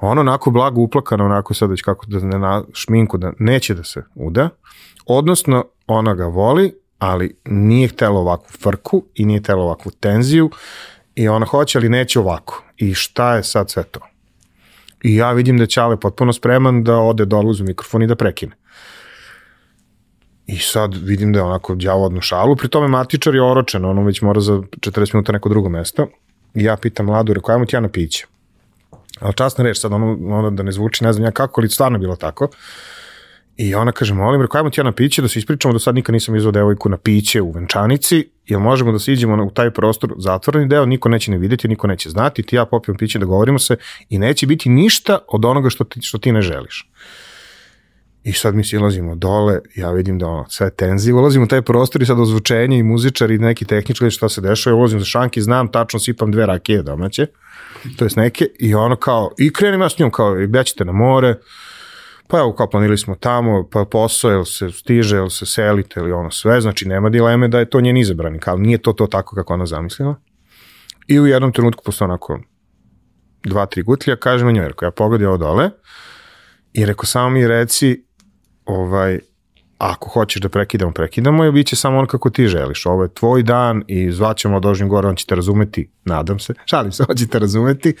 Ona onako blago uplakana, onako sad već kako da ne na šminku, da neće da se uda. Odnosno, ona ga voli, ali nije htela ovakvu frku i nije htela ovakvu tenziju i ona hoće, ali neće ovako. I šta je sad sve to? i ja vidim da Ćale potpuno spreman da ode dole uz mikrofon i da prekine. I sad vidim da je onako djavo odnu šalu, pri tome matičar je oročen, ono već mora za 40 minuta neko drugo mesto. I ja pitam Ladu, rekao, ajmo ti ja na piće. Ali časna reč, sad ono, ono da ne zvuči, ne znam ja kako, ali stvarno bilo tako. I ona kaže, molim, rekao, ajmo ti ja na piće, da se ispričamo, da sad nikad nisam izvao devojku na piće u venčanici, jel možemo da se iđemo u taj prostor, zatvoreni deo, niko neće ne videti, niko neće znati, ti ja popijem piće, dogovorimo se i neće biti ništa od onoga što ti, što ti ne želiš. I sad mi silazimo dole, ja vidim da ono, sve tenzije, ulazimo u taj prostor i sad ozvučenje i muzičari i neki tehnički šta se dešava, ulazim za šanki, znam, tačno sipam dve rakije domaće, to jest neke, i ono kao, i krenim ja s njom kao, gde ćete na more, pa evo kao planili smo tamo, pa posao, jel se stiže, jel se selite ili ono sve, znači nema dileme da je to njen izabrani, kao nije to to tako kako ona zamislila. I u jednom trenutku, posle onako dva, tri gutlja, kaže njoj, rekao, ja pogodi ovo dole, i rekao, samo mi reci, ovaj, ako hoćeš da prekidamo, prekidamo i bit će samo on kako ti želiš. Ovo je tvoj dan i zvaćemo Dožnjim gore, on će te razumeti, nadam se, šalim se, on će te razumeti.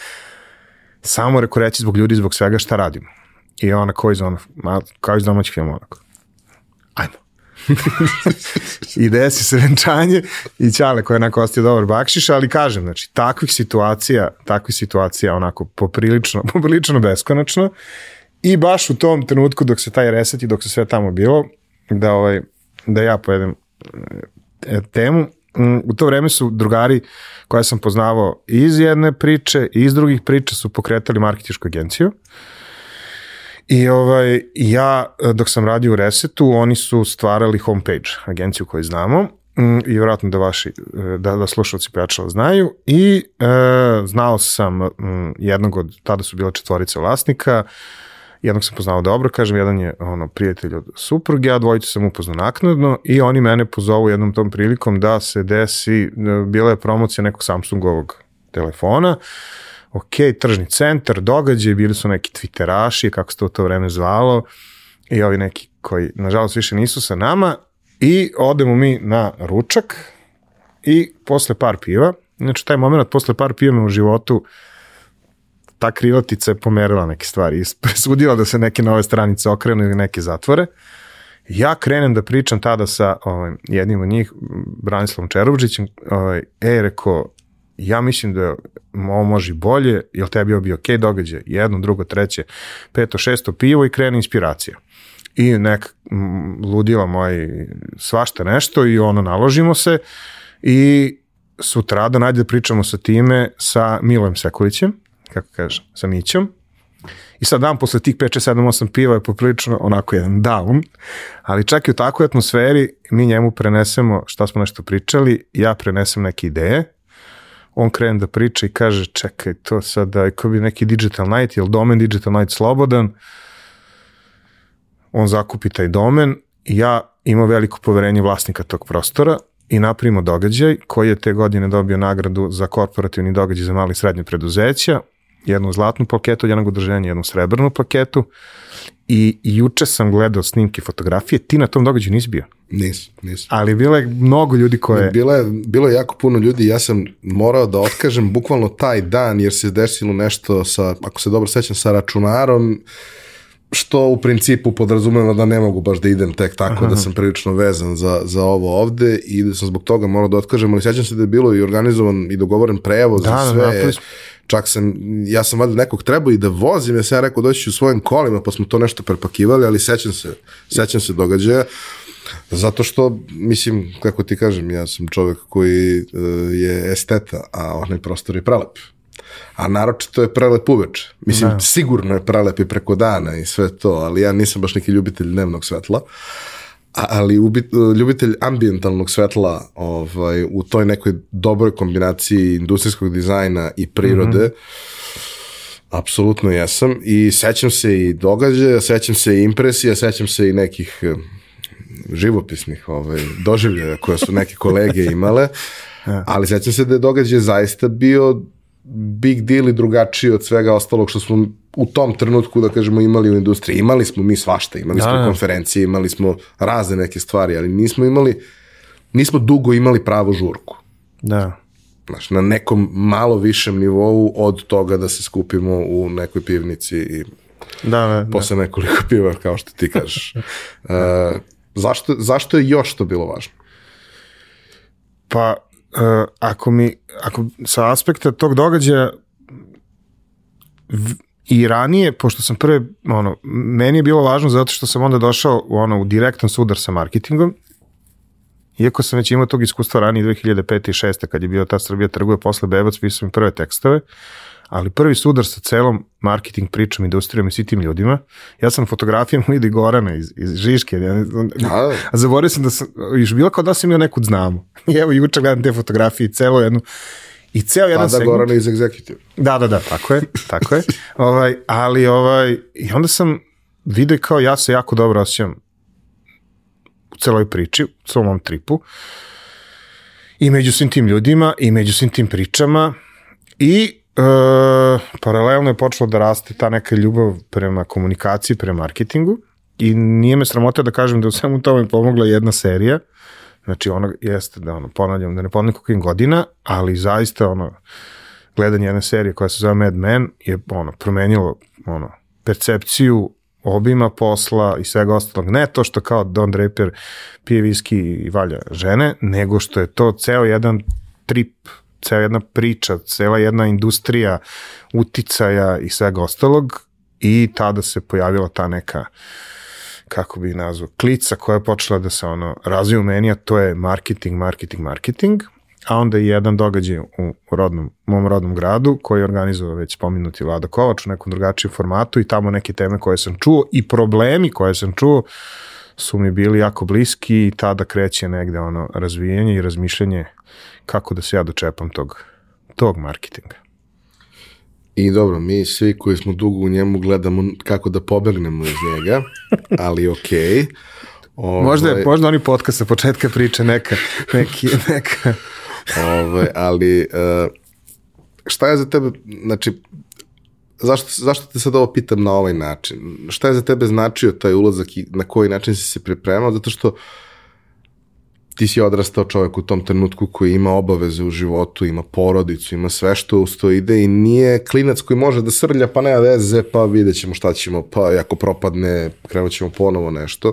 Samo reko reći zbog ljudi, zbog svega šta radimo. I ona kao iz, ono, kao iz domaćih filmova. Ajmo. I desi se venčanje i Ćale koja je onako ostio dobar bakšiš, ali kažem, znači, takvih situacija, takvih situacija onako poprilično, poprilično beskonačno i baš u tom trenutku dok se taj reset i dok se sve tamo bilo, da, ovaj, da ja pojedem e, temu, mm, u to vreme su drugari koje sam poznavao iz jedne priče i iz drugih priča su pokretali marketičku agenciju. I ovaj, ja, dok sam radio u Resetu, oni su stvarali homepage, agenciju koju znamo, mm, i vjerojatno da vaši, da, da slušalci pojačala znaju. I e, znao sam mm, jednog od, tada su bila četvorice vlasnika, jednog sam poznao dobro, kažem, jedan je ono, prijatelj od supruge, a dvojicu sam upoznao naknadno i oni mene pozovu jednom tom prilikom da se desi, bila je promocija nekog Samsungovog telefona, ok, tržni centar, događaj, bili su neki twitteraši, kako se to u to vreme zvalo, i ovi neki koji, nažalost, više nisu sa nama, i odemo mi na ručak i posle par piva, znači taj moment posle par piva me u životu ta krilatica je pomerila neke stvari i presudila da se neke nove stranice okrenu ili neke zatvore. Ja krenem da pričam tada sa ovaj, jednim od njih, Branislavom Čerovđićem, ovaj, e, rekao, ja mislim da ovo može bolje, jel tebi bi ok događaj, jedno, drugo, treće, peto, šesto pivo i krene inspiracija. I nek ludila moj svašta nešto i ono naložimo se i sutra da da pričamo sa time sa Milojem Sekulićem, kako kaže, sa Mićom. I sad dan posle tih 5, 7, 8 piva je poprilično onako jedan down, ali čak i u takvoj atmosferi mi njemu prenesemo šta smo nešto pričali, ja prenesem neke ideje, on krene da priča i kaže čekaj to sada, ko bi neki digital night, je domen digital night slobodan, on zakupi taj domen ja imam veliko poverenje vlasnika tog prostora i napravimo događaj koji je te godine dobio nagradu za korporativni događaj za mali i srednje preduzeća jednu zlatnu plaketu od jednog udruženja, jednu srebrnu plaketu i juče sam gledao snimke fotografije, ti na tom događaju nisi bio? Nisam, nisam. Ali bilo je mnogo ljudi koje... Bilo je, bilo je jako puno ljudi, ja sam morao da otkažem bukvalno taj dan jer se desilo nešto sa, ako se dobro sećam, sa računarom, što u principu podrazumeva da ne mogu baš da idem tek tako, Aha. da sam prilično vezan za, za ovo ovde i da sam zbog toga morao da otkažem, ali sećam se da je bilo i organizovan i dogovoren prevoz da, za da, sve. Da, čak sam, ja sam valjda nekog trebao i da vozim, ja sam ja rekao doći ću svojim kolima, pa smo to nešto prepakivali, ali sećam se, sećam se događaja, zato što, mislim, kako ti kažem, ja sam čovek koji uh, je esteta, a onaj prostor je prelep. A naročito je prelep uveč. Mislim, da. sigurno je prelep i preko dana i sve to, ali ja nisam baš neki ljubitelj dnevnog svetla. Uh, ali ubit, ljubitelj ambientalnog svetla ovaj, u toj nekoj dobroj kombinaciji industrijskog dizajna i prirode, mm -hmm. apsolutno jesam. I sećam se i događaja, sećam se i impresija, sećam se i nekih eh, živopisnih ovaj, doživljaja koje su neke kolege imale, ali sećam se da je događaj zaista bio big deal i drugačiji od svega ostalog što smo u tom trenutku, da kažemo, imali u industriji. Imali smo mi svašta, imali da, smo da. konferencije, imali smo razne neke stvari, ali nismo imali, nismo dugo imali pravu žurku. Da. znaš, na nekom malo višem nivou od toga da se skupimo u nekoj pivnici i Da, da, da. posle nekoliko piva, kao što ti kažeš. Uh, zašto, zašto je još to bilo važno? Pa, uh, ako mi, ako sa aspekta tog događaja v- i ranije, pošto sam prve, ono, meni je bilo važno zato što sam onda došao u, ono, u direktan sudar sa marketingom, iako sam već imao tog iskustva ranije 2005. i 6. kad je bio ta Srbija trguje posle Bebac, pisao mi prve tekstove, ali prvi sudar sa celom marketing pričom, industrijom i svi tim ljudima, ja sam na fotografijama vidi Gorana iz, iz Žiške, ja ne, A, A zaboravio sam da sam, još bilo kao da sam imao nekud znamo. I evo juče gledam te fotografije i celo jednu, i ceo jedan Tada segment. Gorana iz Executive. Da, da, da, tako je, tako je. Ovaj, ali ovaj, i onda sam vidio kao ja se jako dobro osjećam u celoj priči, u celom ovom tripu. I među svim tim ljudima, i među svim tim pričama. I e, paralelno je počelo da raste ta neka ljubav prema komunikaciji, prema marketingu. I nije me sramota da kažem da u svemu tome pomogla jedna serija. Znači, ono jeste da ono, ponavljam, da ne ponavljam koliko im godina, ali zaista ono, gledanje jedne serije koja se zove Mad Men je ono, promenilo ono, percepciju obima posla i svega ostalog. Ne to što kao Don Draper pije viski i valja žene, nego što je to ceo jedan trip, ceo jedna priča, cela jedna industrija uticaja i svega ostalog i tada se pojavila ta neka kako bi nazvao, klica koja je počela da se ono razvija u meni, a to je marketing, marketing, marketing, a onda i jedan događaj u rodnom, mom rodnom gradu koji je organizovao već spomenuti Vlada Kovač u nekom drugačijem formatu i tamo neke teme koje sam čuo i problemi koje sam čuo su mi bili jako bliski i tada kreće negde ono razvijanje i razmišljanje kako da se ja dočepam tog, tog marketinga. I dobro, mi svi koji smo dugo u njemu gledamo kako da pobegnemo iz njega, ali okej. Okay. Možda, je, možda oni podcast sa početka priče neka, neki, neka Ove, ali uh, šta je za tebe, znači, zašto, zašto te sad ovo pitam na ovaj način? Šta je za tebe značio taj ulazak i na koji način si se pripremao? Zato što ti si odrastao čovjek u tom trenutku koji ima obaveze u životu, ima porodicu, ima sve što uz to ide i nije klinac koji može da srlja, pa nema veze, pa vidjet ćemo šta ćemo, pa ako propadne, krenut ćemo ponovo nešto.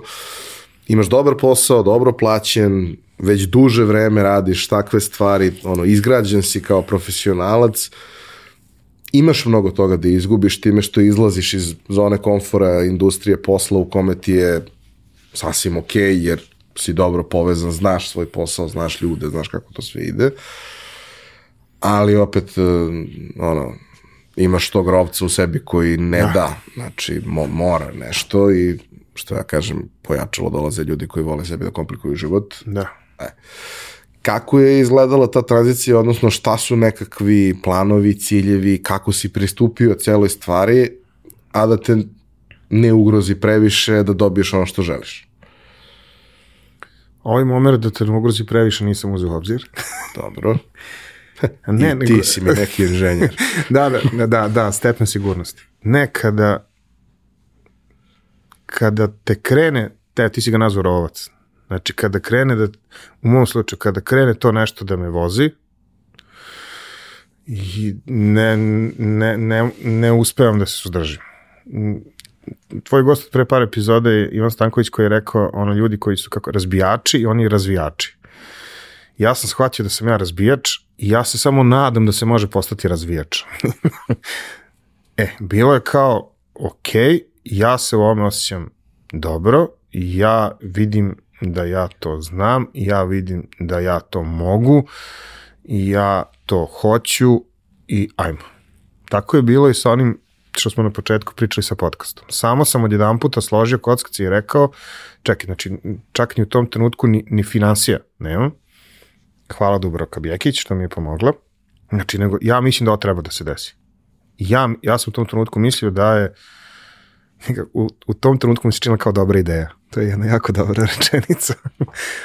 Imaš dobar posao, dobro plaćen, već duže vreme radiš takve stvari, ono, izgrađen si kao profesionalac, imaš mnogo toga da izgubiš time što izlaziš iz zone komfora, industrije, posla u kome ti je sasvim okej, okay, jer si dobro povezan, znaš svoj posao, znaš ljude, znaš kako to sve ide. Ali opet, ono, imaš tog rovca u sebi koji ne da, da znači mo, mora nešto i što ja kažem, pojačalo dolaze ljudi koji vole sebi da komplikuju život. Da. E. Kako je izgledala ta tranzicija, odnosno šta su nekakvi planovi, ciljevi, kako si pristupio celoj stvari, a da te ne ugrozi previše da dobiješ ono što želiš? Ovaj moment da te ne ugrozi previše nisam uzeo obzir. Dobro. ne, I nego... ti si mi neki inženjer. da, da, da, da, stepen sigurnosti. Ne, kada kada te krene, te, ti si ga nazvao rovac, znači kada krene da, u mom slučaju, kada krene to nešto da me vozi, i ne, ne, ne, ne uspevam da se suzdržim. Tvoj gost pre par epizoda je Ivan Stanković koji je rekao ono ljudi koji su kako razbijači i oni razvijači. Ja sam shvatio da sam ja razbijač i ja se samo nadam da se može postati razvijač. e, bilo je kao, okay, ja se u ovome osjećam dobro, ja vidim da ja to znam, ja vidim da ja to mogu, i ja to hoću i ajmo. Tako je bilo i sa onim što smo na početku pričali sa podcastom. Samo sam od jedan puta složio kockac i rekao, čekaj, znači, čak ni u tom trenutku ni, ni financija nemam. Hvala Dubroka Bjekić što mi je pomogla. Znači, nego, ja mislim da ovo treba da se desi. Ja, ja sam u tom trenutku mislio da je u, u tom trenutku mi se činila kao dobra ideja. To je jedna jako dobra rečenica.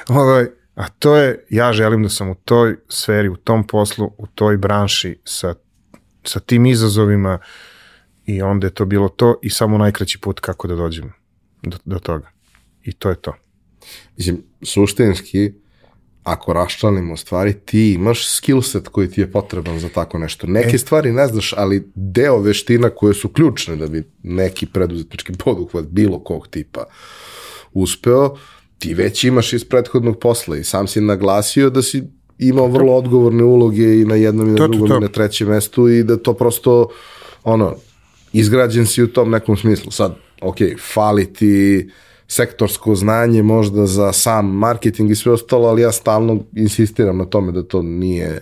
ovaj, a to je, ja želim da sam u toj sferi, u tom poslu, u toj branši sa, sa tim izazovima i onda je to bilo to i samo najkraći put kako da dođem do, do toga. I to je to. Mislim, suštinski, ako raščlanimo stvari, ti imaš skill set koji ti je potreban za tako nešto. Neke e. stvari ne znaš, ali deo veština koje su ključne da bi neki preduzetnički poduhvat bilo kog tipa uspeo, ti već imaš iz prethodnog posla i sam si naglasio da si imao vrlo odgovorne uloge i na jednom i na drugom to. i na trećem mestu i da to prosto ono, izgrađen si u tom nekom smislu. Sad, ok, fali ti sektorsko znanje možda za sam marketing i sve ostalo, ali ja stalno insistiram na tome da to nije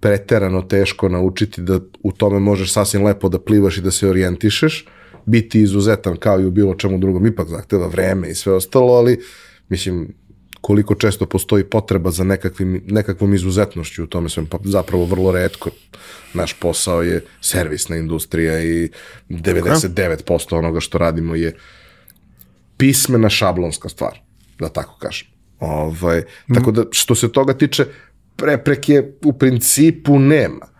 preterano teško naučiti, da u tome možeš sasvim lepo da plivaš i da se orijentišeš, biti izuzetan kao i u bilo čemu drugom, ipak zahteva vreme i sve ostalo, ali mislim, koliko često postoji potreba za nekakvim, nekakvom izuzetnošću u tome sve, pa zapravo vrlo redko. Naš posao je servisna industrija i 99% onoga što radimo je pismena šablonska stvar, da tako kažem. Ovaj, mm. Tako da, što se toga tiče, prepreke u principu nema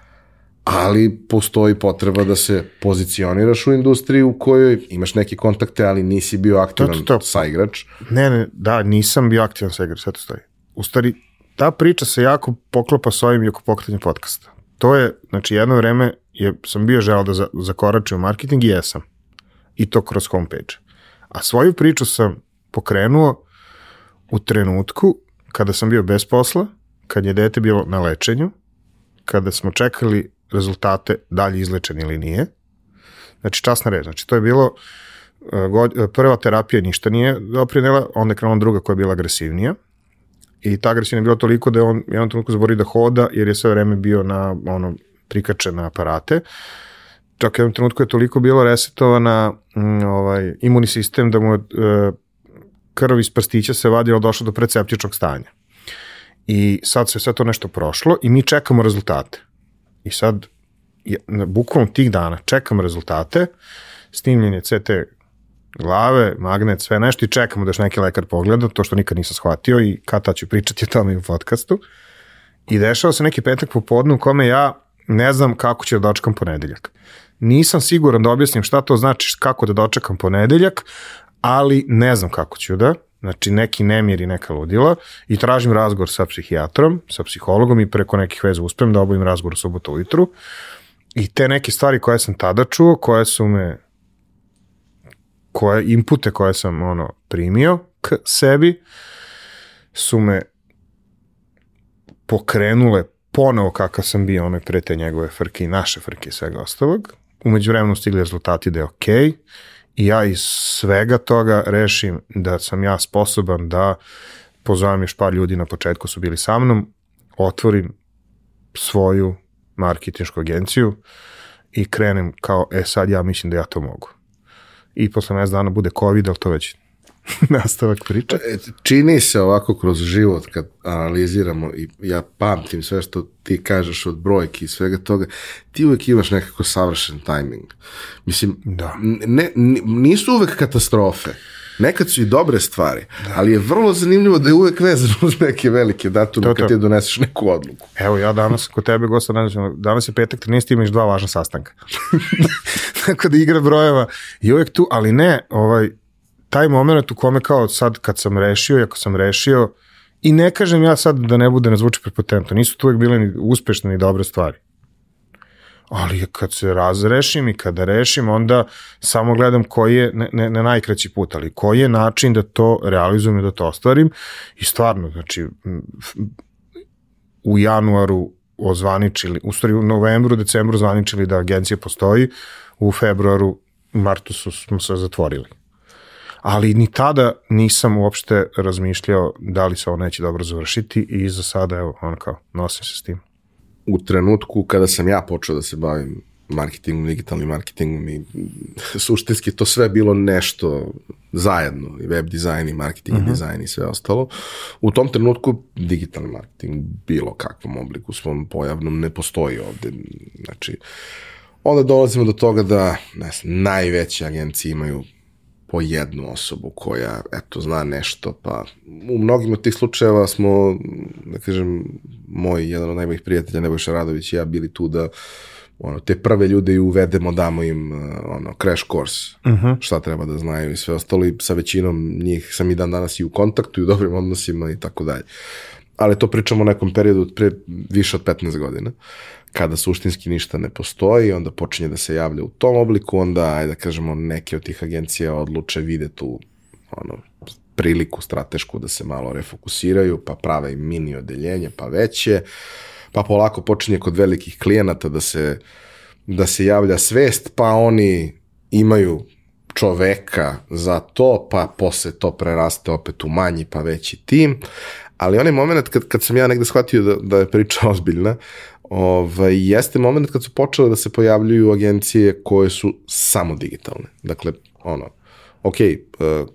ali postoji potreba da se pozicioniraš u industriju u kojoj imaš neke kontakte, ali nisi bio aktivan to, to, to. saigrač. Ne, ne, da, nisam bio aktivan saigrač, sve to stoji. U stvari, ta priča se jako poklopa s ovim i oko pokretanja podcasta. To je, znači, jedno vreme je, sam bio želao da za, marketing i jesam. I to kroz homepage. A svoju priču sam pokrenuo u trenutku kada sam bio bez posla, kad je dete bilo na lečenju, kada smo čekali rezultate da li izlečen ili nije. Znači, časna reč. Znači, to je bilo uh, prva terapija ništa nije doprinela, onda je krenula druga koja je bila agresivnija. I ta agresivna je bila toliko da je on jednom trenutku zaborio da hoda, jer je sve vreme bio na ono, prikačen na aparate. Čak jednom trenutku je toliko bilo resetovana mm, ovaj, imunni sistem da mu je uh, krv iz prstića se vadila došlo do predseptičnog stanja. I sad se sve to nešto prošlo i mi čekamo rezultate. I sad, bukvalno tih dana čekam rezultate, snimljenje CT glave, magnet, sve nešto i čekamo da još neki lekar pogleda, to što nikad nisam shvatio i kada ću pričati o tome u podcastu. I dešava se neki petak popodne u kome ja ne znam kako ću da dočekam ponedeljak. Nisam siguran da objasnim šta to znači kako da dočekam ponedeljak, ali ne znam kako ću da, znači neki nemir i neka ludila i tražim razgovor sa psihijatrom, sa psihologom i preko nekih veza uspem da obavim razgovor u subotu ujutru i te neke stvari koje sam tada čuo, koje su me koje inpute koje sam ono primio k sebi su me pokrenule ponovo kakav sam bio onoj pre te njegove frke i naše frke i svega ostalog. Umeđu vremenu stigli rezultati da je okej. Okay i ja iz svega toga rešim da sam ja sposoban da pozovem još par ljudi na početku su bili sa mnom, otvorim svoju marketinšku agenciju i krenem kao, e sad ja mislim da ja to mogu. I posle mjesec dana bude COVID, ali to već nastavak priče. E, čini se ovako kroz život kad analiziramo i ja pamtim sve što ti kažeš od brojki i svega toga, ti uvek imaš nekako savršen tajming. Mislim, da. ne, nisu uvek katastrofe. Nekad su i dobre stvari, da. ali je vrlo zanimljivo da je uvek vezano uz neke velike datume to, to. kad ti doneseš neku odluku. Evo, ja danas kod tebe, gosta, danas je petak 13. imaš dva važna sastanka. Tako da igra brojeva i uvek tu, ali ne, ovaj, taj moment u kome kao sad kad sam rešio i ako sam rešio, i ne kažem ja sad da ne bude ne zvuči prepotentno, nisu tu uvek bile ni uspešne ni dobre stvari. Ali kad se razrešim i kada rešim, onda samo gledam koji je, ne, ne, ne najkraći put, ali koji je način da to realizujem i da to ostvarim. I stvarno, znači, u januaru ozvaničili, u stvari u novembru, decembru ozvaničili da agencija postoji, u februaru, martu su, smo se zatvorili ali ni tada nisam uopšte razmišljao da li se ovo neće dobro završiti i za sada, evo, ono kao, nosim se s tim. U trenutku kada sam ja počeo da se bavim marketingom, digitalnim marketingom i suštinski to sve bilo nešto zajedno, i web dizajn i marketing uh -huh. dizajn i sve ostalo. U tom trenutku digitalni marketing bilo kakvom obliku svom pojavnom ne postoji ovde. Znači, onda dolazimo do toga da ne znam, najveće agencije imaju po jednu osobu koja, eto, zna nešto, pa u mnogim od tih slučajeva smo, da kažem, moj jedan od najboljih prijatelja, Nebojša Radović i ja bili tu da ono, te prve ljude i uvedemo, damo im ono, crash course, uh -huh. šta treba da znaju i sve ostalo i sa većinom njih sam i dan danas i u kontaktu i u dobrim odnosima i tako dalje. Ali to pričamo o nekom periodu od pre više od 15 godina, kada suštinski ništa ne postoji, onda počinje da se javlja u tom obliku, onda, ajde da kažemo, neke od tih agencija odluče, vide tu ono, priliku stratešku da se malo refokusiraju, pa prave i mini odeljenje, pa veće, pa polako počinje kod velikih klijenata da se, da se javlja svest, pa oni imaju čoveka za to, pa posle to preraste opet u manji pa veći tim, ali onaj moment kad, kad sam ja negde shvatio da, da je priča ozbiljna, ovaj, jeste moment kad su počele da se pojavljuju agencije koje su samo digitalne. Dakle, ono, ok, uh,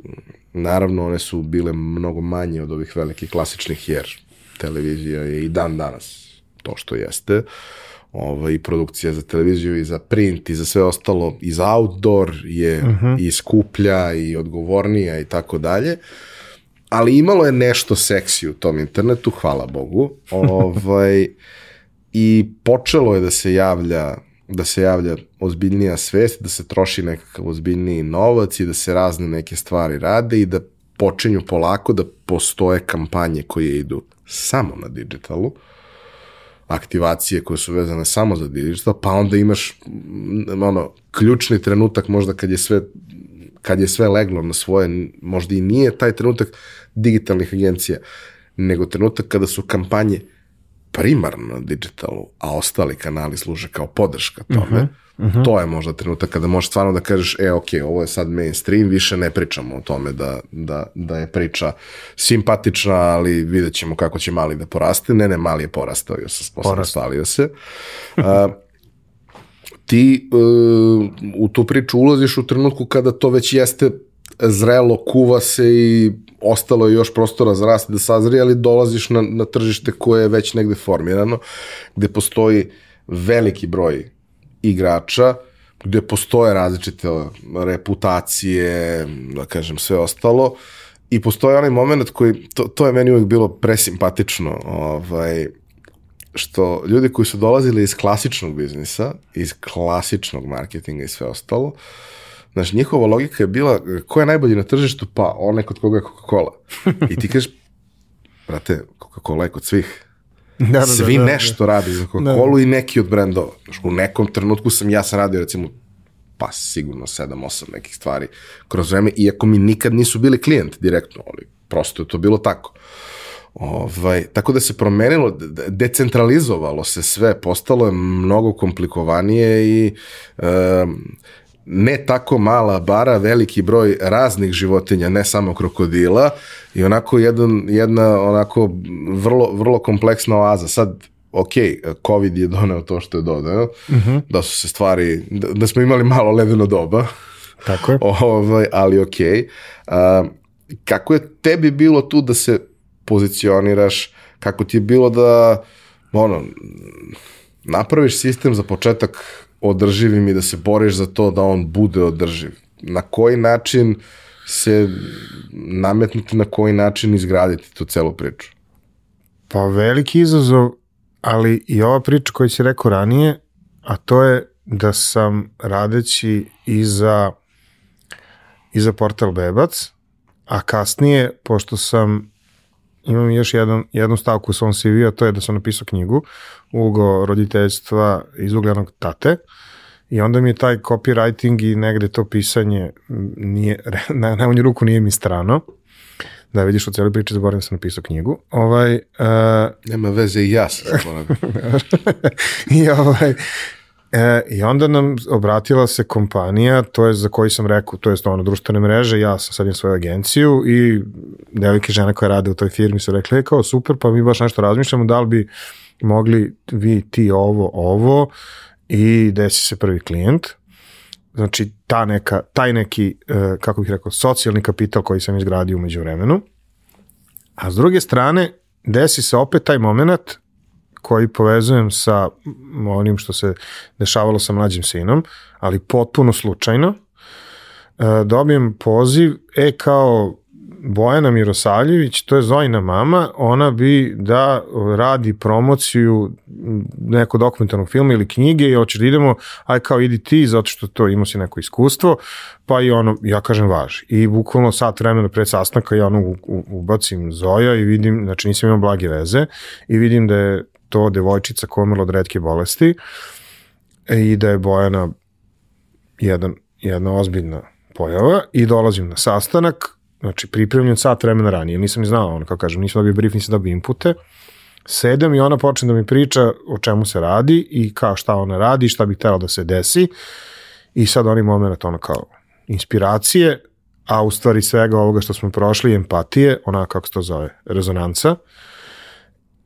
naravno one su bile mnogo manje od ovih velikih klasičnih, jer televizija je i dan danas to što jeste. Ovaj, i produkcija za televiziju i za print i za sve ostalo i za outdoor je uh mhm. -huh. i skuplja i odgovornija i tako dalje ali imalo je nešto seksi u tom internetu, hvala Bogu. Ovaj, I počelo je da se javlja da se javlja ozbiljnija svest, da se troši nekakav ozbiljniji novac i da se razne neke stvari rade i da počinju polako da postoje kampanje koje idu samo na digitalu, aktivacije koje su vezane samo za digital, pa onda imaš ono, ključni trenutak možda kad je sve kad je sve leglo na svoje, možda i nije taj trenutak digitalnih agencija, nego trenutak kada su kampanje primarno na digitalu, a ostali kanali služe kao podrška tome, uh -huh, uh -huh. to je možda trenutak kada možeš stvarno da kažeš, e, ok, ovo je sad mainstream, više ne pričamo o tome da, da, da je priča simpatična, ali vidjet ćemo kako će mali da poraste. Ne, ne, mali je porastao, osamostalio se. Uh, ti uh, u tu priču ulaziš u trenutku kada to već jeste zrelo, kuva se i ostalo je još prostora za rast da sazri, ali dolaziš na, na tržište koje je već negde formirano, gde postoji veliki broj igrača, gde postoje različite reputacije, da kažem, sve ostalo, i postoji onaj moment koji, to, to je meni uvijek bilo presimpatično, ovaj, što ljudi koji su dolazili iz klasičnog biznisa, iz klasičnog marketinga i sve ostalo, Znaš, njihova logika je bila, ko je najbolji na tržištu? Pa, onaj kod koga je Coca-Cola. I ti kažeš, brate, Coca-Cola je kod svih. Da, da, da, Svi da, da, nešto da. radi za Coca-Cola da. i neki od brendova. Znaš, u nekom trenutku sam, ja sam radio recimo pa sigurno 7-8 nekih stvari kroz vreme, iako mi nikad nisu bili klijent direktno, ali prosto je to bilo tako. Ovaj, tako da se promenilo, decentralizovalo se sve, postalo je mnogo komplikovanije i um, ne tako mala bara, veliki broj raznih životinja, ne samo krokodila i onako jedan, jedna onako vrlo, vrlo kompleksna oaza. Sad, ok, COVID je doneo to što je doneo, uh mhm. -huh. da su se stvari, da, da smo imali malo ledeno doba, Tako je. ovaj, ali ok. Uh, kako je tebi bilo tu da se pozicioniraš, kako ti je bilo da ono, napraviš sistem za početak održivim i da se boriš za to da on bude održiv. Na koji način se nametnuti, na koji način izgraditi tu celu priču? Pa veliki izazov, ali i ova priča koju si rekao ranije, a to je da sam radeći i za, i za portal Bebac, a kasnije, pošto sam imam još jedan, jednu stavku u svom CV-u, to je da sam napisao knjigu Ugo roditeljstva iz ugljanog tate i onda mi je taj copywriting i negde to pisanje nije, na najmanju ruku nije mi strano. Da vidiš u cijeloj priči, zaboravim da sam napisao knjigu. Ovaj, uh, Nema veze i ja sam I ovaj, E, I onda nam obratila se kompanija, to je za koji sam rekao, to je ono društvene mreže, ja sam sad svoju agenciju i devike žene koje rade u toj firmi su rekli, e, kao super, pa mi baš nešto razmišljamo, da li bi mogli vi ti ovo, ovo i desi se prvi klijent. Znači, ta neka, taj neki, e, kako bih rekao, socijalni kapital koji sam izgradio umeđu vremenu. A s druge strane, desi se opet taj moment koji povezujem sa onim što se dešavalo sa mlađim sinom, ali potpuno slučajno, e, dobijem poziv, e kao Bojana Mirosavljević, to je Zojina mama, ona bi da radi promociju nekog dokumentarnog filma ili knjige i hoće da idemo, aj kao idi ti, zato što to ima si neko iskustvo, pa i ono, ja kažem važi. I bukvalno sat vremena pred sastanka ja ono ubacim Zoja i vidim, znači nisam imao blage veze, i vidim da je to devojčica koja umrla od redke bolesti i da je Bojana jedan, jedna ozbiljna pojava i dolazim na sastanak, znači pripremljen sat vremena ranije, nisam ni znao, ono, kao kažem, nisam dobio brief, nisam dobio inpute, sedem i ona počne da mi priča o čemu se radi i kao šta ona radi, šta bi htjela da se desi. I sad oni moment ono kao inspiracije, a u stvari svega ovoga što smo prošli, empatije, ona kako se to zove, rezonanca.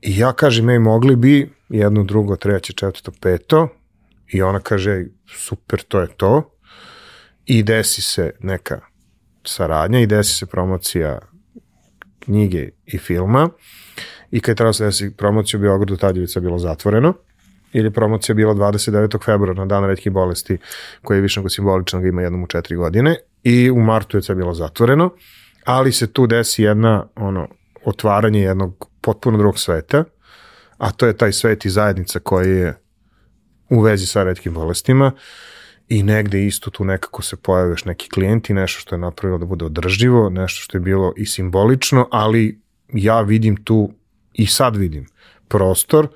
I ja kažem, ej, mogli bi jedno, drugo, treće, četvrto, peto, i ona kaže, super, to je to, i desi se neka saradnja i desi se promocija knjige i filma. I kad je trebalo se desi promocija u Beogradu, tad je bilo zatvoreno ili promocija bila 29. februara na dan redkih bolesti koji je simboličan, ga ima jednom u četiri godine. I u martu je sve bilo zatvoreno, ali se tu desi jedna ono, otvaranje jednog potpuno drugog sveta, a to je taj svet i zajednica koji je u vezi sa redkim bolestima i negde isto tu nekako se pojave još neki klijenti, nešto što je napravilo da bude održivo, nešto što je bilo i simbolično, ali ja vidim tu i sad vidim prostor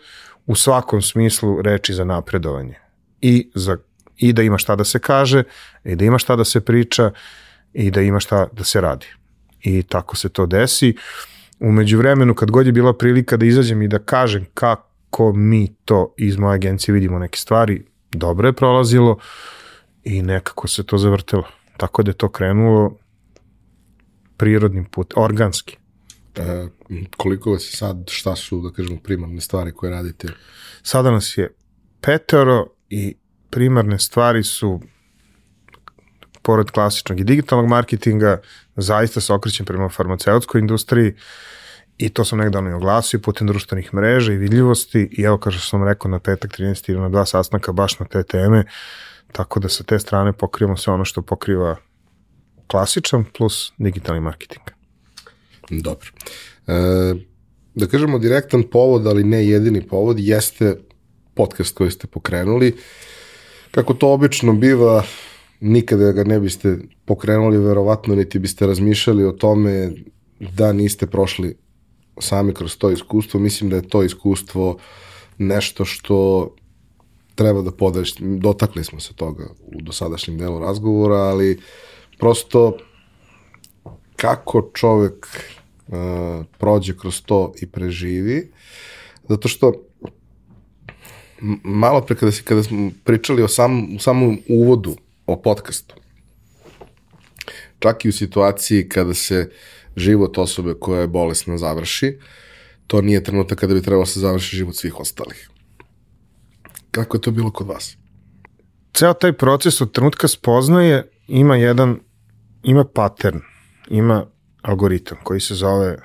u svakom smislu reči za napredovanje. I, za, I da ima šta da se kaže, i da ima šta da se priča, i da ima šta da se radi. I tako se to desi. Umeđu vremenu, kad god je bila prilika da izađem i da kažem kako mi to iz moje agencije vidimo neke stvari, dobro je prolazilo i nekako se to zavrtelo. Tako da je to krenulo prirodnim put, organski. E, koliko vas je sad, šta su, da kažemo, primarne stvari koje radite? Sada nas je petero i primarne stvari su pored klasičnog i digitalnog marketinga, zaista se okrećem prema farmaceutskoj industriji i to sam negdje ono oglasio putem društvenih mreža i vidljivosti i evo kao što sam rekao na petak 13. ili na dva sastanka baš na te teme, tako da sa te strane pokrivamo sve ono što pokriva klasičan plus digitalni marketing. Dobro. E, da kažemo direktan povod, ali ne jedini povod, jeste podcast koji ste pokrenuli. Kako to obično biva, nikada ga ne biste pokrenuli, verovatno niti biste razmišljali o tome da niste prošli sami kroz to iskustvo. Mislim da je to iskustvo nešto što treba da podeliš. Dotakli smo se toga u dosadašnjem delu razgovora, ali prosto kako čovek uh, prođe kroz to i preživi, zato što malo pre kada, si, kada smo pričali o sam, samom uvodu o podcastu, čak i u situaciji kada se život osobe koja je bolesna završi, to nije trenutak kada bi trebalo da se završi život svih ostalih. Kako je to bilo kod vas? Ceo taj proces od trenutka spoznaje ima jedan, ima pattern, ima algoritam koji se zove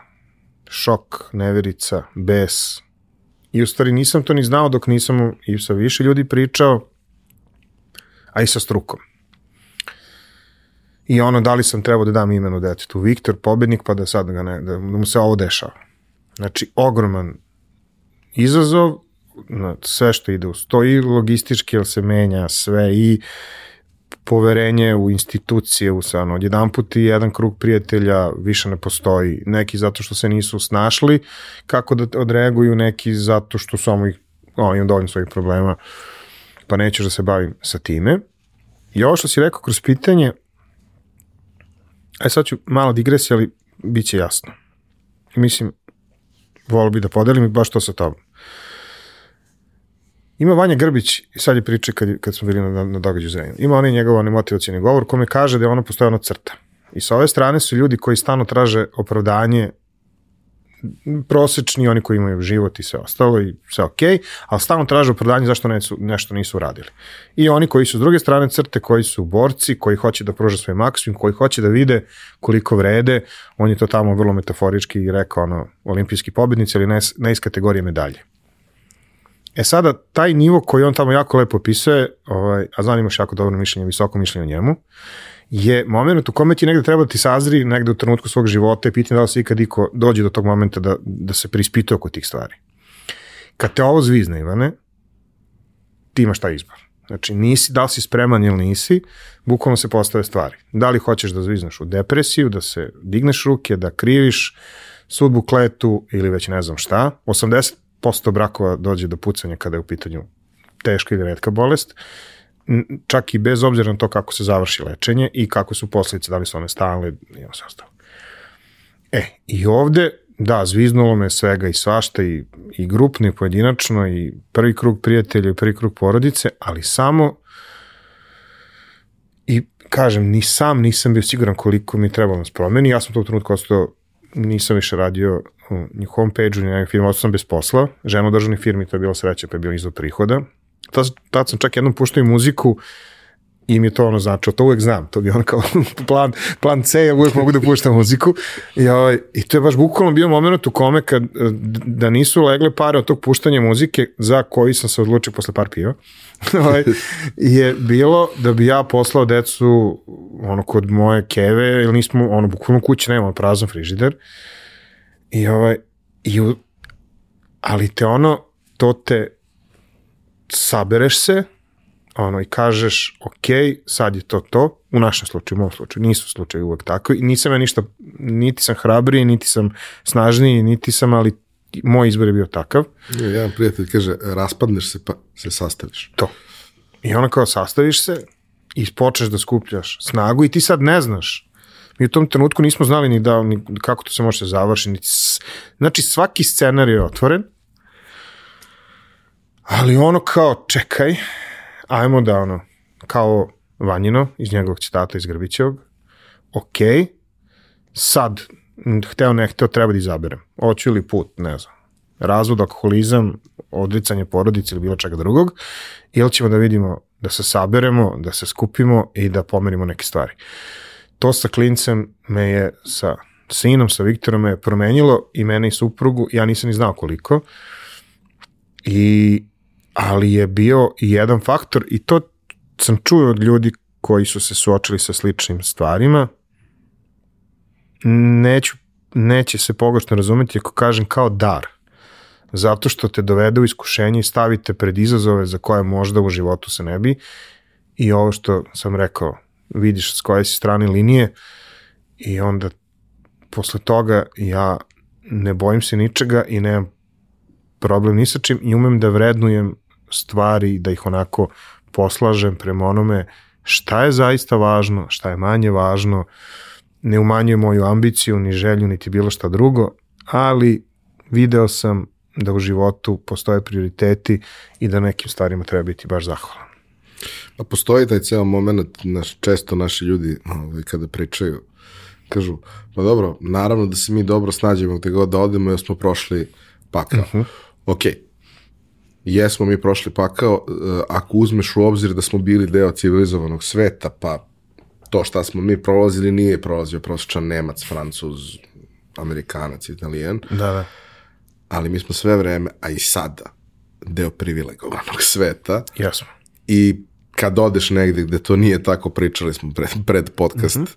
šok, neverica, bes. I u stvari nisam to ni znao dok nisam i sa više ljudi pričao, a i sa strukom. I ono, da li sam trebao da dam imenu detetu Viktor, pobednik, pa da sad ga ne, da mu se ovo dešava. Znači, ogroman izazov, sve što ide uz to i logistički, jer se menja sve i poverenje u institucije, u ono, odjedan put i jedan krug prijatelja više ne postoji. Neki zato što se nisu snašli kako da odreaguju, neki zato što samo ih, o, imam dovoljno svojih problema, pa neću da se bavim sa time. I ovo što si rekao kroz pitanje, aj sad ću malo digresija, ali bit će jasno. Mislim, volio bi da podelim i baš to sa tobom. Ima Vanja Grbić, sad je priča kad, kad smo bili na, na događaju Zrenjaninu, ima onaj njegov onaj motivacijani govor kome kaže da je ono postoje ono crta. I sa ove strane su ljudi koji stano traže opravdanje prosečni, oni koji imaju život i sve ostalo i sve ok, ali stalno traže opravdanje zašto nesu, nešto nisu uradili. I oni koji su s druge strane crte, koji su borci, koji hoće da pruže svoj maksimum, koji hoće da vide koliko vrede, on je to tamo vrlo metaforički rekao, ono, olimpijski pobednici, ali ne, ne iz kategorije medalje. E sada, taj nivo koji on tamo jako lepo opisuje, ovaj, a znam imaš jako dobro mišljenje, visoko mišljenje o njemu, je moment u kome ti negde treba da ti sazri negde u trenutku svog života i pitanje da li se ikad iko dođe do tog momenta da, da se prispituje oko tih stvari. Kad te ovo zvizne, Ivane, ti imaš taj izbor. Znači, nisi, da li si spreman ili nisi, bukvalno se postave stvari. Da li hoćeš da zvizneš u depresiju, da se digneš ruke, da kriviš sudbu kletu ili već ne znam šta. 80% brakova dođe do pucanja kada je u pitanju teška ili redka bolest, čak i bez obzira na to kako se završi lečenje i kako su posljedice, da li su one stalne i ono sve ostalo. E, i ovde, da, zviznulo me svega i svašta i, i grupno i pojedinačno i prvi krug prijatelja i prvi krug porodice, ali samo i kažem, ni sam nisam bio siguran koliko mi trebalo da se promeni. Ja sam to u trenutku ostao, nisam više radio ni homepage-u, ni nekaj firma, ostao sam bez posla. Žena u državnoj firmi, to je bilo sreća, pa je bio izvod prihoda tad, tad sam čak jednom puštao i muziku i mi je to ono značilo, to uvek znam, to bi ono kao plan, plan C, ja uvek mogu da puštam muziku. I, ovaj, i to je baš bukvalno bio moment u kome kad, da nisu legle pare od tog puštanja muzike za koji sam se odlučio posle par piva, ovaj, je bilo da bi ja poslao decu ono kod moje keve, ili nismo, ono, bukvalno kuće nemamo prazan frižider. I ovaj, i, ali te ono, to te sabereš se, ono, i kažeš, ok, sad je to to, u našem slučaju, u mom slučaju, nisu slučaje uvek tako, i nisam ja ništa, niti sam hrabriji, niti sam snažniji, niti sam, ali moj izbor je bio takav. Jedan prijatelj kaže, raspadneš se pa se sastaviš. To. I ono kao sastaviš se i počneš da skupljaš snagu i ti sad ne znaš. Mi u tom trenutku nismo znali ni da, ni kako to se može završiti. Znači svaki scenar je otvoren, Ali ono kao, čekaj, ajmo da ono, kao Vanjino iz njegovog citata iz Grbićevog, ok, sad, hteo ne hteo, treba da izaberem. Hoću ili put, ne znam, razvod, alkoholizam, odricanje porodice ili bilo čega drugog, ili ćemo da vidimo da se saberemo, da se skupimo i da pomerimo neke stvari. To sa klincem me je, sa sinom, sa Viktorom me je promenilo i mene i suprugu, ja nisam ni znao koliko, i ali je bio jedan faktor i to sam čuo od ljudi koji su se suočili sa sličnim stvarima. Neću, neće se pogrešno razumeti ako kažem kao dar. Zato što te dovede u iskušenje i stavite pred izazove za koje možda u životu se ne bi. I ovo što sam rekao, vidiš s koje si strane linije i onda posle toga ja ne bojim se ničega i nemam problem ni sa čim i umem da vrednujem stvari, da ih onako poslažem prema onome šta je zaista važno, šta je manje važno, ne umanjuje moju ambiciju, ni želju, niti bilo šta drugo, ali video sam da u životu postoje prioriteti i da nekim stvarima treba biti baš zahvalan. Pa postoji taj ceo moment, naš, često naši ljudi ovaj, kada pričaju, kažu, pa dobro, naravno da se mi dobro snađemo gde god da odemo, jer smo prošli pakao. Uh -huh. Ok, jesmo mi prošli pakao, e, ako uzmeš u obzir da smo bili deo civilizovanog sveta, pa to šta smo mi prolazili nije prolazio prosječan Nemac, Francuz, Amerikanac, Italijan. Da, da. Ali mi smo sve vreme, a i sada, deo privilegovanog sveta. Jasno. I kad odeš negde gde to nije tako, pričali smo pred, pred podcast, mm -hmm.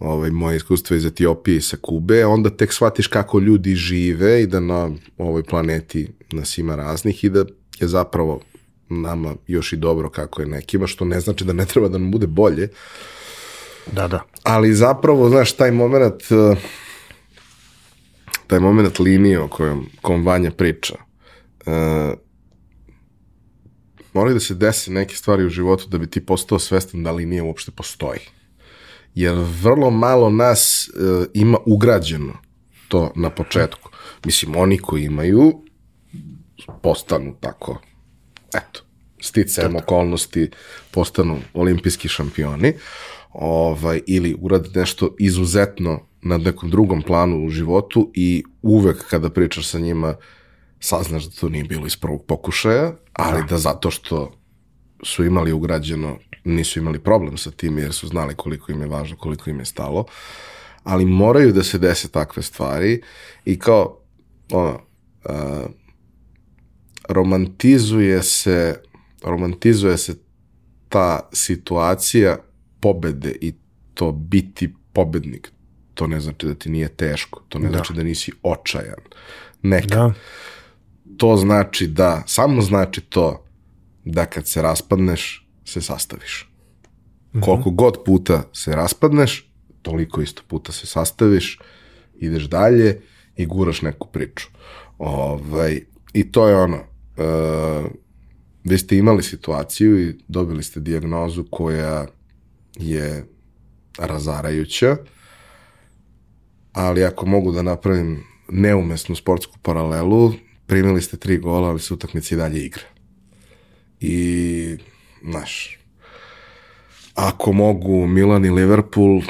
Ovaj, moje iskustvo iz Etiopije i sa Kube, onda tek shvatiš kako ljudi žive i da na ovoj planeti nas ima raznih i da je zapravo nama još i dobro kako je nekima, što ne znači da ne treba da nam bude bolje. Da, da. Ali zapravo, znaš, taj moment eh, taj moment linije o kojom, kojom Vanja priča uh, moraju da se desi neke stvari u životu da bi ti postao svestan da linija uopšte postoji. Jer vrlo malo nas uh, ima ugrađeno to na početku. Mislim, oni koji imaju, postanu tako, eto, sticajem okolnosti postanu olimpijski šampioni, ovaj, ili urade nešto izuzetno na nekom drugom planu u životu i uvek kada pričaš sa njima saznaš da to nije bilo iz prvog pokušaja, ali da, da zato što su imali ugrađeno, nisu imali problem sa tim jer su znali koliko im je važno, koliko im je stalo, ali moraju da se dese takve stvari i kao, ono, uh, romantizuje se romantizuje se ta situacija pobede i to biti pobednik. To ne znači da ti nije teško, to ne Da. znači da nisi očajan. Neka. Da. To znači da, samo znači to da kad se raspadneš, se sastaviš. Koliko god puta se raspadneš, toliko isto puta se sastaviš, ideš dalje i guraš neku priču. Ovaj, I to je ono, e, vi ste imali situaciju i dobili ste dijagnozu koja je razarajuća, ali ako mogu da napravim neumesnu sportsku paralelu, primili ste tri gola, ali se utakmice i dalje igra. I, znaš, ako mogu Milan i Liverpool,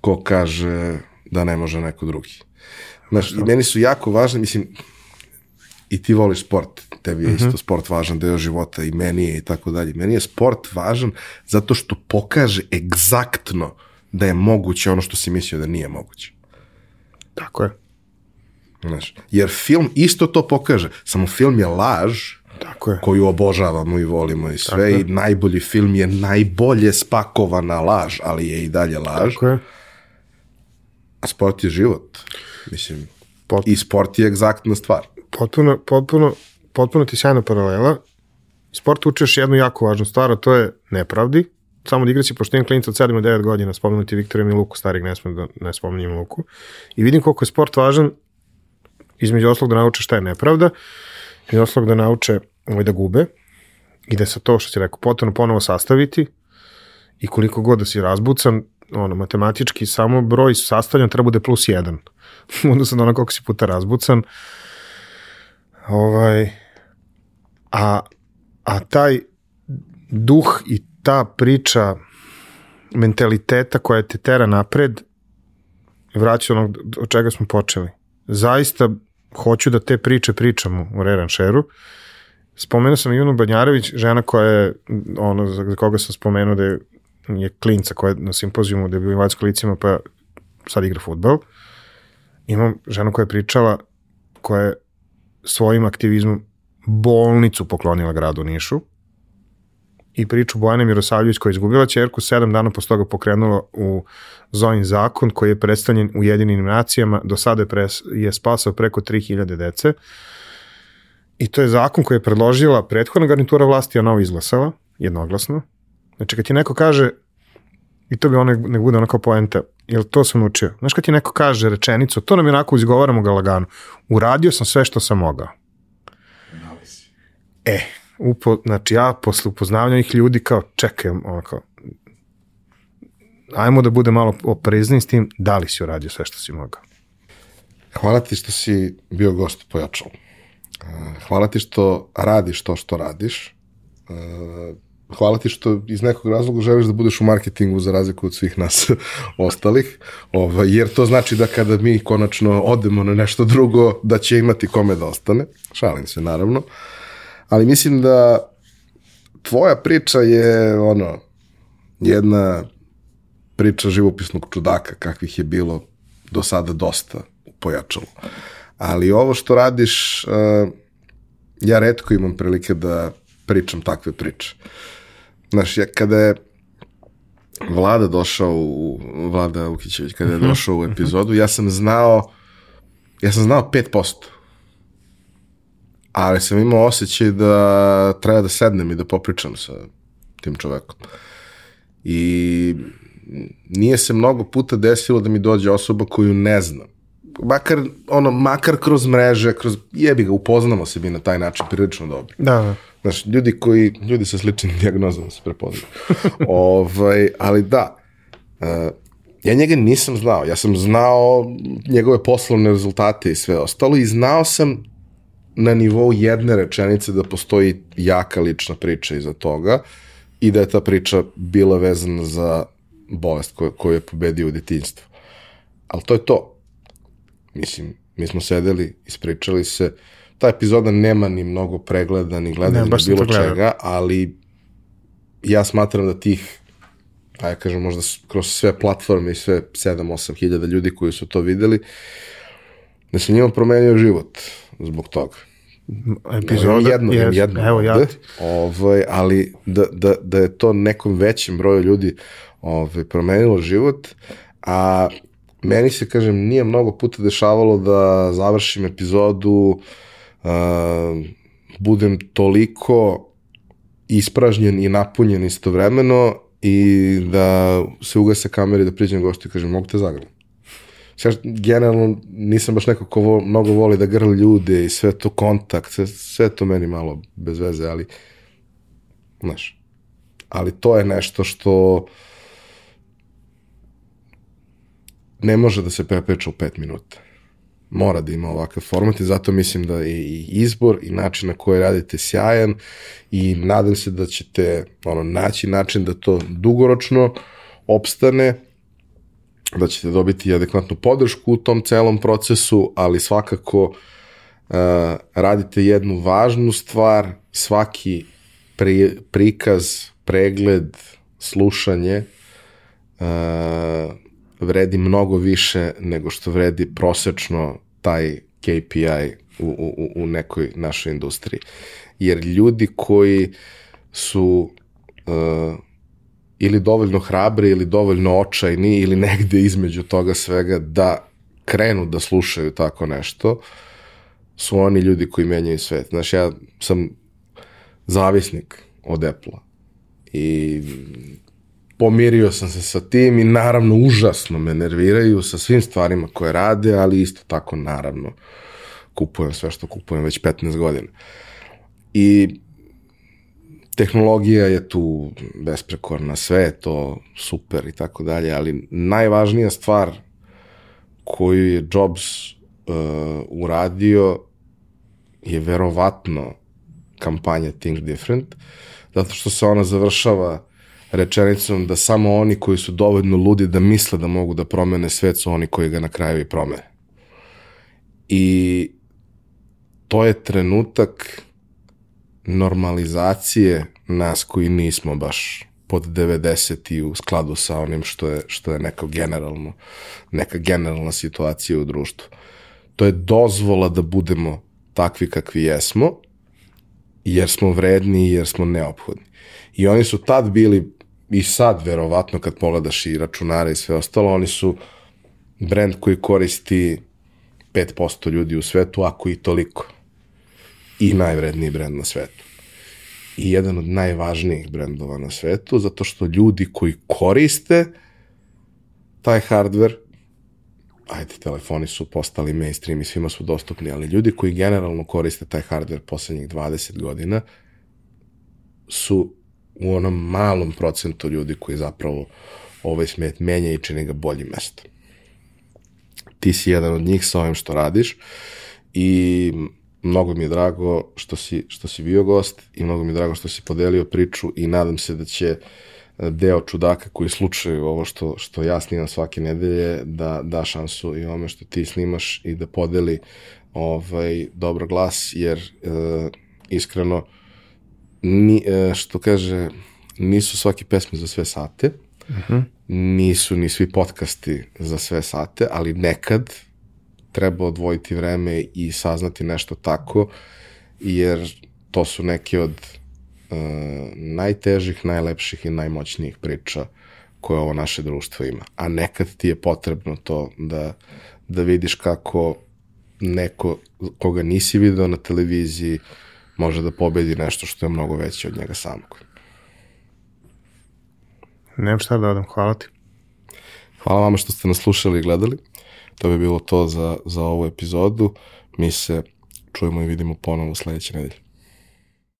ko kaže da ne može neko drugi. Znaš, i meni su jako važni, mislim, i ti voliš sport, tebi je isto sport važan deo života i meni je i tako dalje. Meni je sport važan zato što pokaže egzaktno da je moguće ono što si mislio da nije moguće. Tako je. Znaš, jer film isto to pokaže, samo film je laž Tako je. koju obožavamo i volimo i sve i najbolji film je najbolje spakovana laž, ali je i dalje laž. Tako je. A sport je život. Mislim, Pot- i sport je egzaktna stvar. Potpuno, potpuno, potpuno ti sjajna paralela. Sport uči još jednu jako važnu stvar, a to je nepravdi. Samo da igraći, imam klinica od 7 do 9 godina, spomenuti Viktora Miluku, starih ne smem da ne spominjem Luku. I vidim koliko je sport važan, između oslog da nauče šta je nepravda, između oslog da nauče ovaj, da gube i da se to što si rekao potpuno ponovo sastaviti i koliko god da si razbucan, ono, matematički samo broj sastavljan treba bude plus jedan. Odnosno na ono koliko si puta razbucan, Ovaj, a, a taj duh i ta priča mentaliteta koja te tera napred vraća onog od čega smo počeli. Zaista hoću da te priče pričamo u Reranšeru. Spomenuo sam Ivanu Banjarević, žena koja je, ono, za koga sam spomenuo da je, je klinca koja je na simpozijumu da je bio u invalidskim licima pa sad igra futbal. Imam ženu koja je pričala, koja je svojim aktivizmom bolnicu poklonila gradu Nišu i priču Bojane Mirosavljević koja je izgubila čerku, sedam dana posle toga pokrenula u Zojin zakon koji je predstavljen u jedinim nacijama, do sada je, pres, je spasao preko 3000 dece i to je zakon koji je predložila prethodna garnitura vlasti, a novo izglasala, jednoglasno. Znači kad ti neko kaže, i to bi ono nek bude ono kao poenta, jel to sam učio, znaš kad ti neko kaže rečenicu, to nam je onako izgovaramo ga lagano, uradio sam sve što sam mogao. E, upo, znači ja posle upoznavanja ovih ljudi kao čekaj, ono kao, ajmo da bude malo oprezni s tim, da li si uradio sve što si mogao. Hvala ti što si bio gost u Pojačalu. E, Hvala ti što radiš to što radiš. E, Hvala ti što iz nekog razloga želiš da budeš u marketingu za razliku od svih nas ostalih, ovaj, jer to znači da kada mi konačno odemo na nešto drugo, da će imati kome da ostane. Šalim se, naravno. Ali mislim da tvoja priča je ono, jedna priča živopisnog čudaka, kakvih je bilo do sada dosta u pojačalu. Ali ovo što radiš, uh, ja redko imam prilike da pričam takve priče. Znaš, ja, kada je Vlada došao u, Vlada Ukićević, kada je došao u epizodu, ja sam znao, ja sam znao 5%. Ali sam imao osjećaj da treba da sednem i da popričam sa tim čovekom. I nije se mnogo puta desilo da mi dođe osoba koju ne znam. Makar, ono, makar kroz mreže, kroz, jebi ga, upoznamo se mi na taj način prilično dobro. Da, da. Znaš, ljudi koji, ljudi sa sličnim dijagnozama se prepoznaju. ovaj, ali da, uh, ja njega nisam znao. Ja sam znao njegove poslovne rezultate i sve ostalo i znao sam na nivou jedne rečenice da postoji jaka lična priča iza toga i da je ta priča bila vezana za bolest koju, koju je pobedio u detinjstvu. Ali to je to. Mislim, mi smo sedeli, ispričali se, ta epizoda nema ni mnogo pregleda, ni gledanja, ni bilo čega, ali ja smatram da tih ajde kažem, možda kroz sve platforme i sve 7-8 hiljada ljudi koji su to videli, da se njima promenio život zbog toga. Epizoda, jedno, jes, jedno evo ja ovde, ti. ovaj, ali da, da, da je to nekom većem broju ljudi ovaj, promenilo život, a meni se, kažem, nije mnogo puta dešavalo da završim epizodu, uh, budem toliko ispražnjen i napunjen istovremeno i da se ugase kamere i da priđem gostu i kažem, mogu te zagrlim. Sve, generalno nisam baš neko ko vo, mnogo voli da grli ljude i sve to kontakt, sve, sve to meni malo bez veze, ali znaš, ali to je nešto što ne može da se prepriča u pet minuta. Mora da ima ovakav format i zato mislim da je i izbor i način na koji radite sjajan i nadam se da ćete ono, naći način da to dugoročno opstane, da ćete dobiti adekvatnu podršku u tom celom procesu, ali svakako uh, radite jednu važnu stvar, svaki pri, prikaz, pregled, slušanje uh, vredi mnogo više nego što vredi prosečno taj KPI u, u, u nekoj našoj industriji. Jer ljudi koji su uh, ili dovoljno hrabri ili dovoljno očajni ili negde između toga svega da krenu da slušaju tako nešto, su oni ljudi koji menjaju svet. Znaš, ja sam zavisnik od Apple-a i pomirio sam se sa tim i naravno užasno me nerviraju sa svim stvarima koje rade, ali isto tako naravno kupujem sve što kupujem već 15 godina. I tehnologija je tu besprekorna, sve je to super i tako dalje, ali najvažnija stvar koju je Jobs uh, uradio je verovatno kampanja Think Different, zato što se ona završava rečenicom da samo oni koji su dovoljno ludi da misle da mogu da promene svet su oni koji ga na kraju i promene. I to je trenutak normalizacije nas koji nismo baš pod 90 i u skladu sa onim što je, što je neko generalno, neka generalna situacija u društvu. To je dozvola da budemo takvi kakvi jesmo, jer smo vredni i jer smo neophodni. I oni su tad bili, i sad verovatno kad pogledaš i računare i sve ostalo, oni su brend koji koristi 5% ljudi u svetu, ako i toliko. I najvredniji brend na svetu. I jedan od najvažnijih brendova na svetu, zato što ljudi koji koriste taj hardware, ajde, telefoni su postali mainstream i svima su dostupni, ali ljudi koji generalno koriste taj hardware poslednjih 20 godina su u onom malom procentu ljudi koji zapravo ovaj smet menja i čini ga boljim mestom. Ti si jedan od njih sa ovim što radiš i mnogo mi je drago što si, što si bio gost i mnogo mi je drago što si podelio priču i nadam se da će deo čudaka koji slučaju ovo što, što ja snimam svake nedelje da da šansu i ome što ti snimaš i da podeli ovaj, dobro glas jer e, iskreno ni, e, što kaže nisu svaki pesme za sve sate uh -huh. nisu ni svi podcasti za sve sate ali nekad treba odvojiti vreme i saznati nešto tako, jer to su neke od uh, najtežih, najlepših i najmoćnijih priča koje ovo naše društvo ima. A nekad ti je potrebno to da, da vidiš kako neko koga nisi video na televiziji može da pobedi nešto što je mnogo veće od njega samog. Nemam šta da odam, hvala ti. Hvala vama što ste nas slušali i gledali. To bi bilo to za, za ovu epizodu. Mi se čujemo i vidimo ponovo sledeće nedelje.